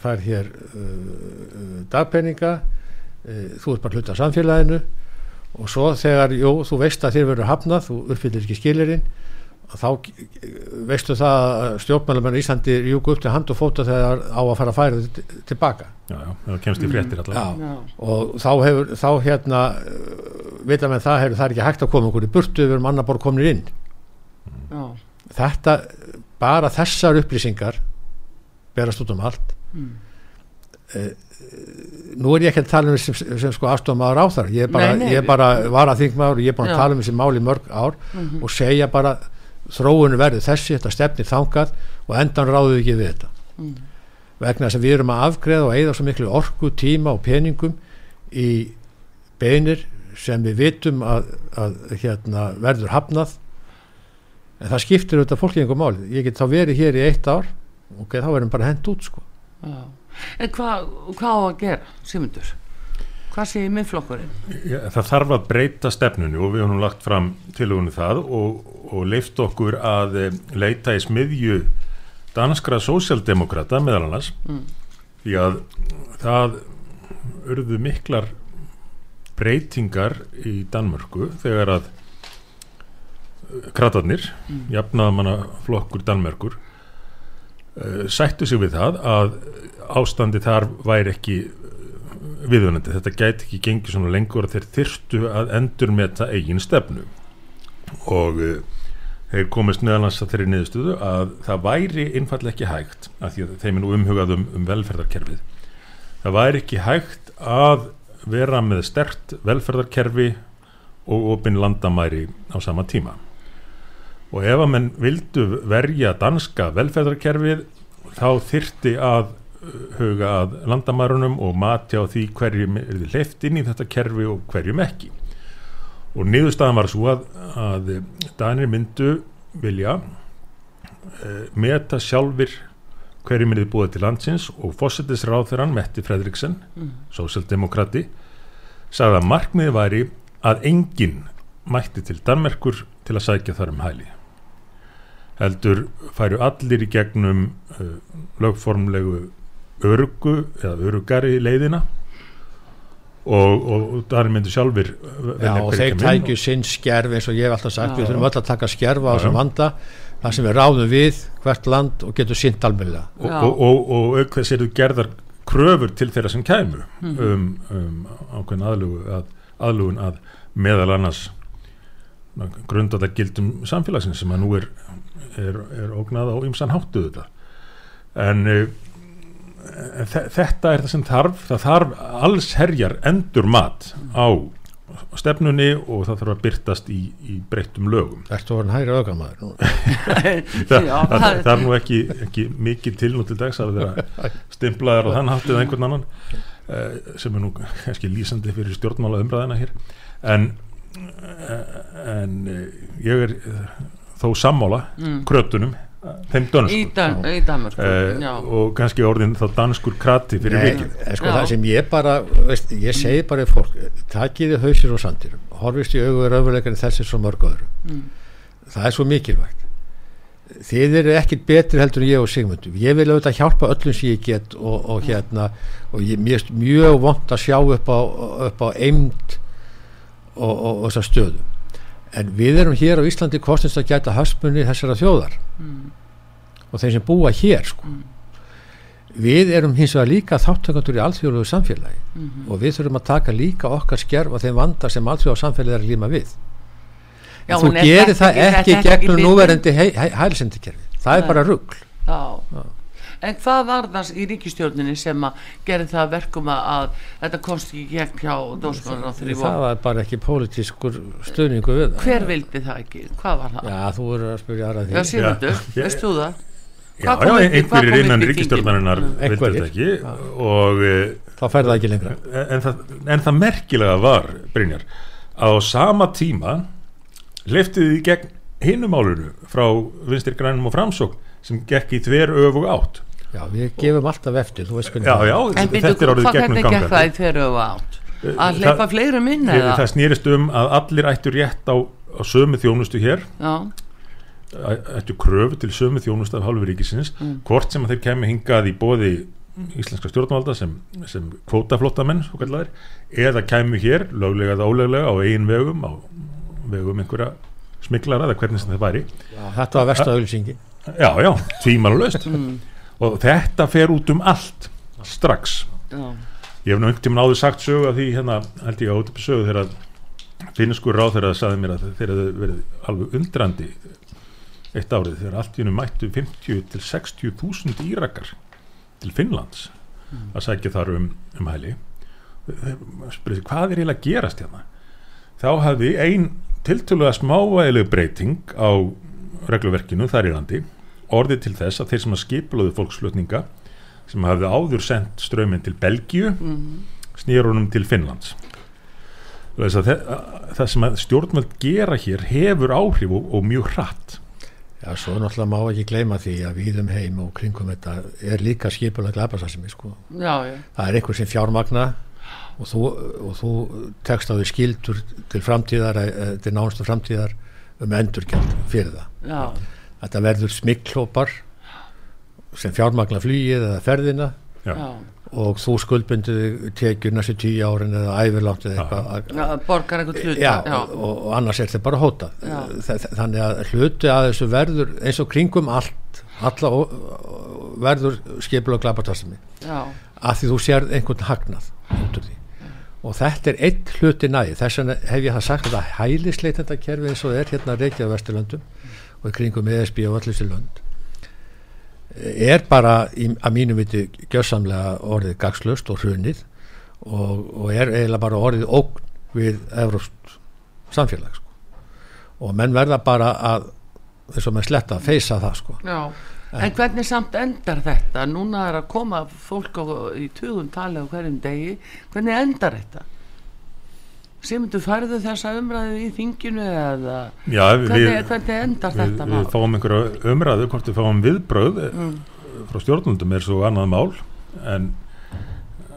far þér uh, uh, dagpenninga uh, þú ert bara hluta samfélaginu. Og svo þegar, jú, þú veist að þér verður hafnað, þú uppfyllir ekki skilirinn þá veistu það að stjórnmælum í Íslandi rjúku upp til hand og fóta þegar á að fara að færa þetta tilbaka? Já, já, það kemst í fréttir allavega. Og þá hefur, þá hérna vita með það hefur það er ekki hægt að koma okkur í burtu við erum annar bara komin inn. Já. þetta, bara þessar upplýsingar berast út um allt. Mm. e, nú er ég ekki að tala um sem, sem sko afstofmaður á þar ég er bara, nei, nei, ég er bara var að þingmaður og ég er bara að tala um þessi máli mörg ár mm -hmm. og segja bara þróunu verður þessi, þetta stefnir þangað og endan ráðu ekki við þetta mm. vegna þess að við erum að afgreða og eigða svo miklu orku, tíma og peningum í beinir sem við vitum að, að hérna, verður hafnað en það skiptir auðvitað fólki einhver mál ég get þá verið hér í eitt ár og okay, þá verðum bara hend út sko. En hvað hva á að gera, Simundur? Hvað sé ég minnflokkurinn? Já, það þarf að breyta stefnunni og við höfum lagt fram tilugunni það og, og leift okkur að eh, leita í smiðju danskra sósjaldemokrata meðal annars Mm. því að það urðu miklar breytingar í Danmörku þegar að eh, kratarnir, Mm. jafnaðamanna flokkur Danmörkur uh, sættu sig við það að ástandi þar væri ekki viðunandi, þetta gæti ekki gengið svona lengur að þeir þyrstu að endur með það eigin stefnu. Og uh, þeir komist meðalans að þeirri niðurstöðu að það væri einfallega ekki hægt af því að þeim er nú umhugað um, um velferðarkerfið. Það væri ekki hægt að vera með stert velferðarkerfi og opinn landamæri á sama tíma. Og ef að menn vildu verja danska velferðarkerfið þá þyrti að huga að landamærunum og mati á því hverjum er þið hleyft inn í þetta kerfi og hverjum ekki og niðurstaðan var svo að, að Danir myndu vilja uh, meta sjálfur hverjum er þið búið til landsins og fósettisráþurann Metti Fredriksen Mm. sósjaldemokrati sagði að markmiði væri að enginn mætti til Danmerkur til að sækja þar um hæli heldur færu allir í gegnum uh, lögformlegu örgu eða örugari leiðina. Og, og, og Danir myndu sjálfur Já, og þeir tækju sinn skerf eins og ég hef alltaf sagt, Já. við þurfum öll að taka skerf á þessum vanda. Þar sem við ráðum við hvert land og getum sint almennilega. Og, og, og, og auk þess eru gerðar kröfur til þeirra sem kæmu Mhm. um, um ákveðin aðlugu að, aðlugun að meðal annars grundaða gildum samfélagsins sem að nú er, er, er ógnað á ymsan háttu þetta en þe- þetta er það sem þarf það þarf alls herjar endur mat á stefnunni og það þarf að byrtast í, í breyttum lögum Ertu orðin hægri auðgamæður nú? *laughs* það, það, það- það er nú ekki, ekki mikið til nú til dags að vera stimplaðar og þann háttið einhvern annan uh, sem er nú kannski lýsandi fyrir stjórnmála umræðina hér en, uh, en ég er þó sammála Mm. krötunum, þeim Í, dönsku Dan, í Danmörku, uh, já. og kannski orðin þá danskur krati fyrir vikið. en sko það sem ég bara veist, ég segi bara í fólk, takiði hausir og sandir, horfist í augu raunveruleikarinn þessi svo mörg öðru. Mm. það er svo mikilvægt. Þið eru ekkit betri heldur en ég og Sigmundur. Ég vil auðvitað hjálpa öllum sem ég get og, og hérna og ég, mér er mjög vond að sjá upp á, upp á eind og, og, og þessar stöðu en við erum hér á Íslandi kostnist að gæta hasmunni þessara þjóðar Mm. og þeir sem búa hér sko. við erum hins vegar líka þáttökandur í alþjóðlegu samfélagi Mhm. og við þurfum að taka líka okkar skerf á þeim vanda sem alþjóða samfélagi er líma við Já, þú er gerir það ekki ekki gegnum liður? núverandi hælsendikerfi það er bara rugg Já. En hvað var það í ríkistjórninni sem að gera það að verkum að, að þetta komst ekki í gegn hjá dósmann á því það var bara ekki pólitískur stuðningu við það. Hver vildi það ekki? Hvað var það? já þú eru að spyrja aðra því Já, ég- veist þú það? Já, já, í- einhverjir innan í ríkistjórnarinnar vildi þetta ekki og þá fer það ekki lengra. en það, en það merkilega var Brynjar, á sama tíma leftið í gegn hinumálunu frá vinstir grænum og framsókn sem gekk í þver öfug átt já við gefum alltaf eftir þú veist hvernig já, það er. já, En þetta er orðið hvað gegnum hvernig gekk það gangandi í fyrir og átt? Eh, Að hleypa fleirum inn það, eða? það snýrist um að allir ættu rétt á, á sömu þjónustu hér ættu kröfu til sömu þjónustu af hálfu ríkisins Mm. hvort sem að þeir kemi hingað í bóði íslenska stjórnvalda sem, sem kvótaflóttamenn svo kallar, eða kæmu hér löglega eða óleglega á eigin vegum á vegum einhverja smiklara eða hvernig sem það væri Já, þetta var versta auðlýsingin já, já, tvímalust mm, og þetta fer út um allt strax. Já, ég hef nú einhvern tímann áður sagt sögu af því hérna held ég á út upp sögu þegar finnskur ráð þegar það saði mér að þeir hefðu verið alveg undrandi eitt árið þegar allt í hennu mættu 50 til 60 þúsund írakar til Finnlands að sækja þar um, um hæli. Spurði hvað er eiginlega að gerast hérna? Þá hafði ein tiltölulega smávægileg breyting á regluverkinu þar í landi orðið til þess að þeir sem að skipluðu fólksflutninga sem hafði áður sendt ströminn til Belgíu mm, snýr honum til Finnlands. Þess að þe- að það sem að stjórnvöld gera hér hefur áhrif og, og mjög hratt. Já svo náttúrulega má ekki gleyma því að við um heim og kringum þetta er líka skipulega glæparsasimi sko. Já, já, það er einhver sem fjármagna og þú, og þú tekst á því skildur til framtíðar eh, til nánustu framtíðar um endurgjald fyrir það. Já, þetta verður smikklópar sem fjármagna flýið eða ferðina Já. og þú skuldbundu tekjur næstu tíu árin eða æfirlátt eða eitthvað að- borgar eitthvað hluta já, Og, og annars er þetta bara hóta. Þannig að hluti að þessu verður eins og kringum allt verður skipul og glabatasmi já, að því þú sér einhvern hagnað út úr því. Og þetta er einn hluti næði þess vegna hef ég það sagt að hælisleitenda kerfi eins og er hérna Reykjavík Vesturlöndum og í kringum ESB og allir sér lönd er bara í, að mínum viti gjössamlega orðið gagslust og hrunið og, og er eiginlega bara orðið ógn við Evróst samfélag sko. og menn verða bara að þess að menn sletta að feysa það sko. já En hvernig samt endar þetta? Núna er að koma fólk á, í tugum tali á hverjum degi. Hvernig endar þetta? Simundu færðu þessa umræðu í þinginu eða Já, við, hvernig, hvernig endar við, þetta við mál? fáum einhverja umræðu hvort við fáum viðbröð mm. frá stjórnundum er svo annað mál en,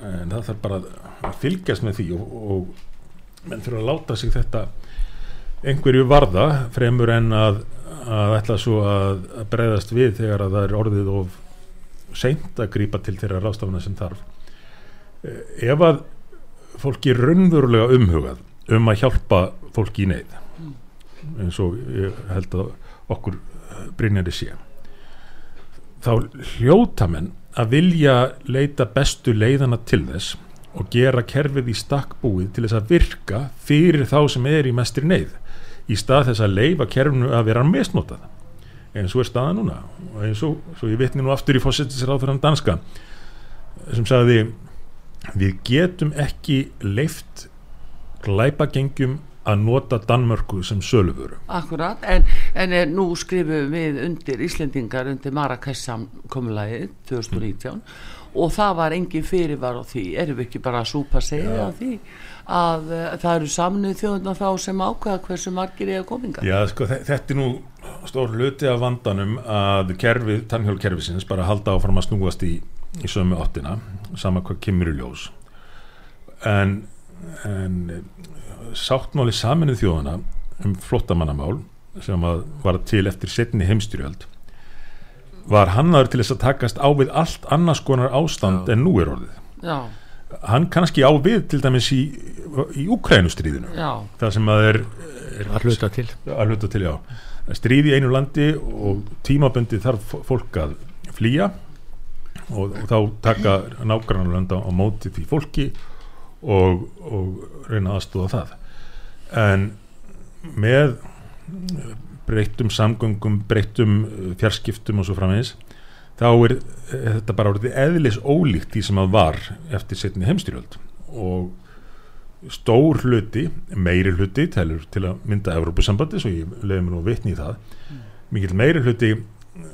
en það þarf bara að fylgjast með því og, og menn þurfa að láta sig þetta einhverju varða fremur en að, að ætla svo að, að breyðast við þegar að það er orðið of seint að grípa til þeirra rástafna sem þarf Eh, ef að fólki er raunverulega umhugað um að hjálpa fólki í neyð eins og ég held að okkur Brynjari sé. Þá hljóta menn að vilja leita bestu leiðana til þess og gera kerfið í stakkbúið til þess að virka fyrir þá sem er í mestri neyð í stað þess að leifa kerfinu að vera misnotað. Eins og er staða núna. Eins og, ég vitni nú aftur í fósittisráð fyrir hann danska sem sagði við getum ekki leift glæpagengjum að nota Danmörku sem sölufuru Akkurat, en, en er, nú skrifum við undir Íslendingar undir Marrakesh samkomulagið 2019 og það var engin fyrirvar á því, erum við ekki bara að súpa segja á því að uh, það eru samnið þjóðuna þá sem ákveða hversu margir eiga kominga Já, sko, þe- þetta er nú stór hluti af vandanum að kerfið, tannhjólkerfisins bara halda áfram að snúast í, í sömu áttina, sama hvað kemur í ljós. En, en sáttmáli saminuð þjóðana um flottamannamál sem að var til eftir setni heimstyrjöld var hannaður til þess að takast á við allt annars konar ástand en nú er orðið. Já, hann kannski á við til dæmis í, í Ukrænustríðinu já, það sem að er, er að hluta til. Að hluta til, já. Stríð í einu landi og tímabundi þarf fólk að flýja og, og þá taka nágrannarlanda á móti því fólki og, og reyna aðstóða það. En með breyttum samgöngum, breyttum uh, fjarskiptum og svo framvegis þá er eh, þetta bara orðið eðlis ólíkt því sem að var eftir setni heimstyrjöld og stór hluti, meiri hluti til að mynda Evrópusambandi svo ég leiði mér nú vitni í það mikill meiri hluti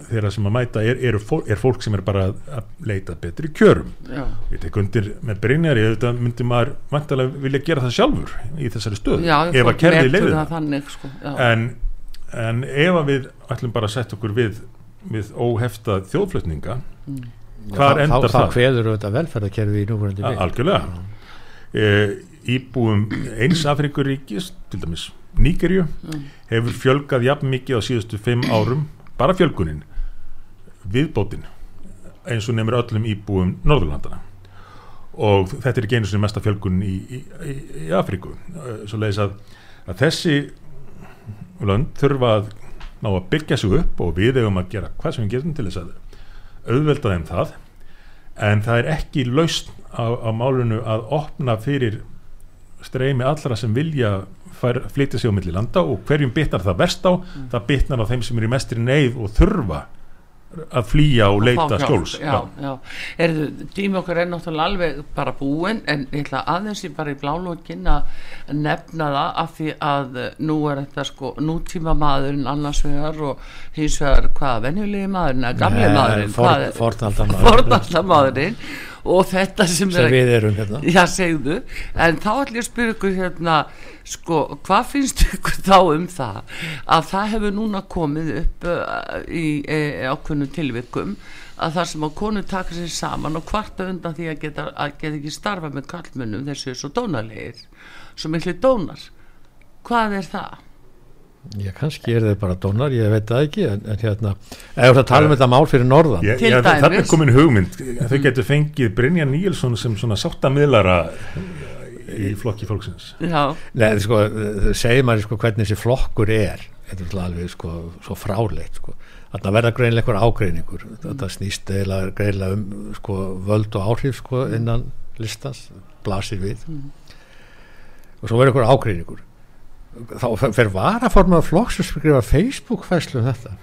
þeirra sem að mæta er, er, er fólk sem er bara að, leita betri kjörum. Já. Ég tek undir með Brynjari auðvitað myndi maður vantalega vilja gera það sjálfur í þessari stöðu Já, ef að metur leiði það þannig sko, já. en, en ef að við ætlum bara að setja okkur við við óhefta þjóðflutninga hvar þá, endar þá, það? þá kveður auðvitað velferðarkerfi í núverandi mynd algjörlega. E, íbúum eins Afrikuríkis til dæmis Níkerju hefur fjölgað jafn mikið á síðustu fimm árum bara fjölgunin viðbótin eins og nefnir öllum íbúum Norðurlandana og þetta er ekki einu sinni mesta fjölgun í, í, í, í Afríku. Svo leiðis að, að þessi lönd þurfa að ná að byggja sig upp og við eigum að gera hvað sem við getum til þess að auðvelda þeim það. En það er ekki laust á, á málunu að opna fyrir streymi allra sem vilja fær, flytja sig á milli landa og hverjum bitnar það verst á? Það bitnar á þeim sem er í mestri neyð og þurfa að flýja og leita skjóls. Já, já. Erðu, tími okkar er náttúrulega alveg bara búin en ég ætla aðeins ég bara í blálókin að nefna það af því að eh, nú er þetta sko nútíma maðurinn annars vegar og hins vegar hvað venjulegi maðurinn eða gamli maðurinn? fornaldamaður fornaldamaðurinn *laughs* og þetta sem, sem er við erum hérna. Já, segðu, en þá ætlum ég að spyrja ykkur hérna, sko, hvað finnst ykkur þá um það að það hefur núna komið upp uh, í e, ákveðnum tilvikum að það sem á konu taka sér saman og kvarta undan því að geta, að geta ekki starfa með kallmunum þessu er svo dónalegir svo miklu dónar. Hvað er það? Já, kannski er þau bara dónar, ég veit það ekki en, en hérna, ef það tala um þetta mál fyrir norðan. Ég, Til ég, það er komin hugmynd þau getur fengið Brynja Níelsson sem svona sáttamiðlara í flokki fólksins. Já, Nei, sko, það segir maður sko hvernig þessi flokkur er. Þetta er alveg sko svo fráleitt sko, þarna verða greinlega einhver ágreiningur. Þetta snýst eiginlega greinlega um sko völd og áhrif sko innan listans, blasir við. Og svo verður einhver ágreiningur þá fer- varaformaður flokks að skrifa Facebook fæslu um þetta.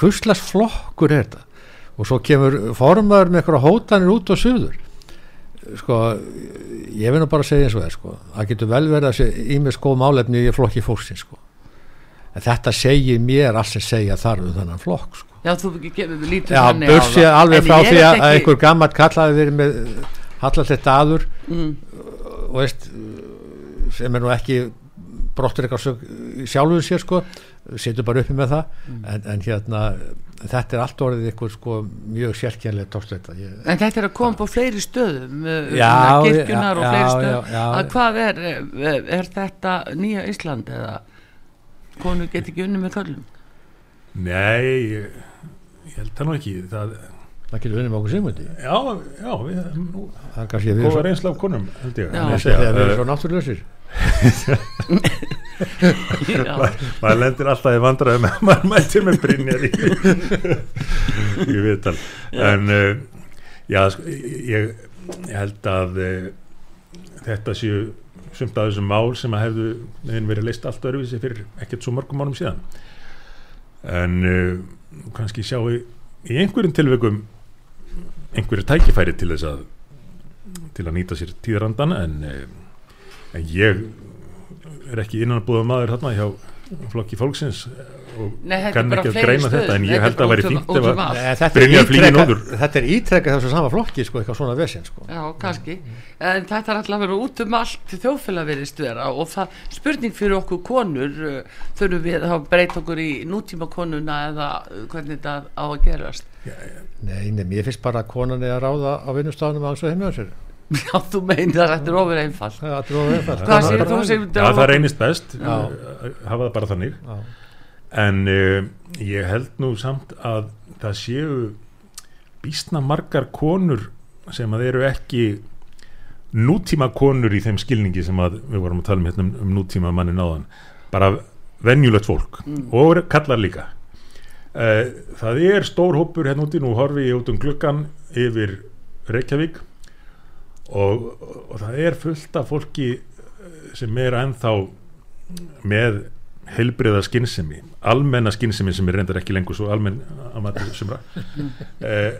Hvurslags flokkur er þetta? Og svo kemur formaður með einhverja hótanir út og suður. Sko, ég vil nú bara segja eins og það sko, það getur vel verið að sé ímest góð málefni í flokki fólksins sko. En þetta segir mér alls sem segja þar um þannan flokk sko. Já þú lítur Já, þannig á það. alveg En frá ég því að ekki- einhver gammalt kallaði verið með hallallett aður mm, og veist sem er nú ekki brottur eitthvað sjálfuðu sér sko. Setur bara uppi með það. Mm. en, en hérna þetta er allt orðið ykkur sko mjög sérkjænlega tóksleita ég, En þetta er að koma på fleiri stöðum uh, Já, kirkjunar já, og fleiri stöðum. já, að hvað er, er, er þetta nýja Ísland eða konu get ekki unni með köllum? Nei, ég, ég held það nú ekki. Það, það getur unnið með okkur sigmundi. Já, já, við nú, það er kannski að við góða erum reynsla af konum held ég Já. En ég svo, þegar við maður lendir alltaf í vandræðum ef maður mætir með Brynjar í, í viðtal. En uh, já, sko, ég, ég held að uh, þetta séu sumt að þessum mál sem að hefðu verið leist allt öðruvísi fyrir ekkert svo mörgum mánum síðan. En uh, kannski sjá í, í einhverjum tilveikum einhverju tækifæri til þess að til að nýta sér tíðrandan en, en ég er ekki innanbúða maður hérna hjá flokki fólksins og Nei, kann ekki að greina þetta en ég held að væri um- fínt ef um að er flýgur ítrekað- nóður. þetta er ítrekkað þessu sama flokki sko, eitthvað svona vesinn sko. Já, kannski. En þetta er alltaf að vera út um allt vera og það spurning fyrir okkur konur uh, þurfum við að breyta okkur í nútíma konuna eða uh, hvernig þetta á að gerast. Nei, nei, mér finnst bara að konan er að ráða á vinnustafunum alls og heimja sér *laughs* Já, þú meinar að þetta er ofur einfalt. Það er allir einfalt. Hvað er bara þú sem Já, það reynist best Já. uh, hafa það bara þannig Já. en uh, ég held nú samt að það séu býstna margar konur sem að eru ekki nútíma konur í þeim skilningi sem að við vorum að tala um hérna um, um nútíma manni náðan bara venjulegt fólk og kallar líka uh, það er stór hópur hérna úti nú horfi ég út um gluggan yfir Reykjavík og, og það er fullt af fólki eh, sem er ennþá með heilbriða skinnsemi almenna skinnsemi sem er reyndar ekki lengur svo almenn að maður sumra. *laughs* Eh,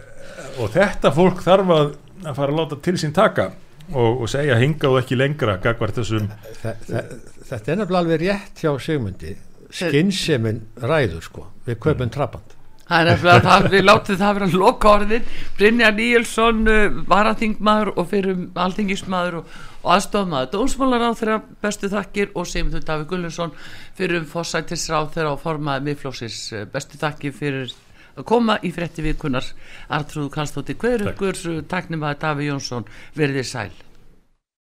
og þetta fólk þarf að, að fara að láta til sín taka og, og segja hinga og ekki lengra gagvart þessum Þe- þe- Þetta er nefnilega alveg rétt hjá Sigmundi. Skinnsemin ræður sko Við kaupum trabant Það er nefnilega það, við látið það vera loka orðin. Brynja Níelsson, uh, varaþingmaður og fyrir alþingismadur og, og aðstofmaður. Dómsmálar á þeirra bestu þakkir og Sigmundur Davíð Gullunsson fyrir um fórsættisráð þeirra og formaði miðflóksis bestu þakkir fyrir að koma í frétti vikunar Artrúðu Kallstóttir Hverugur, taknum að Davíð Jónsson verðið sæl.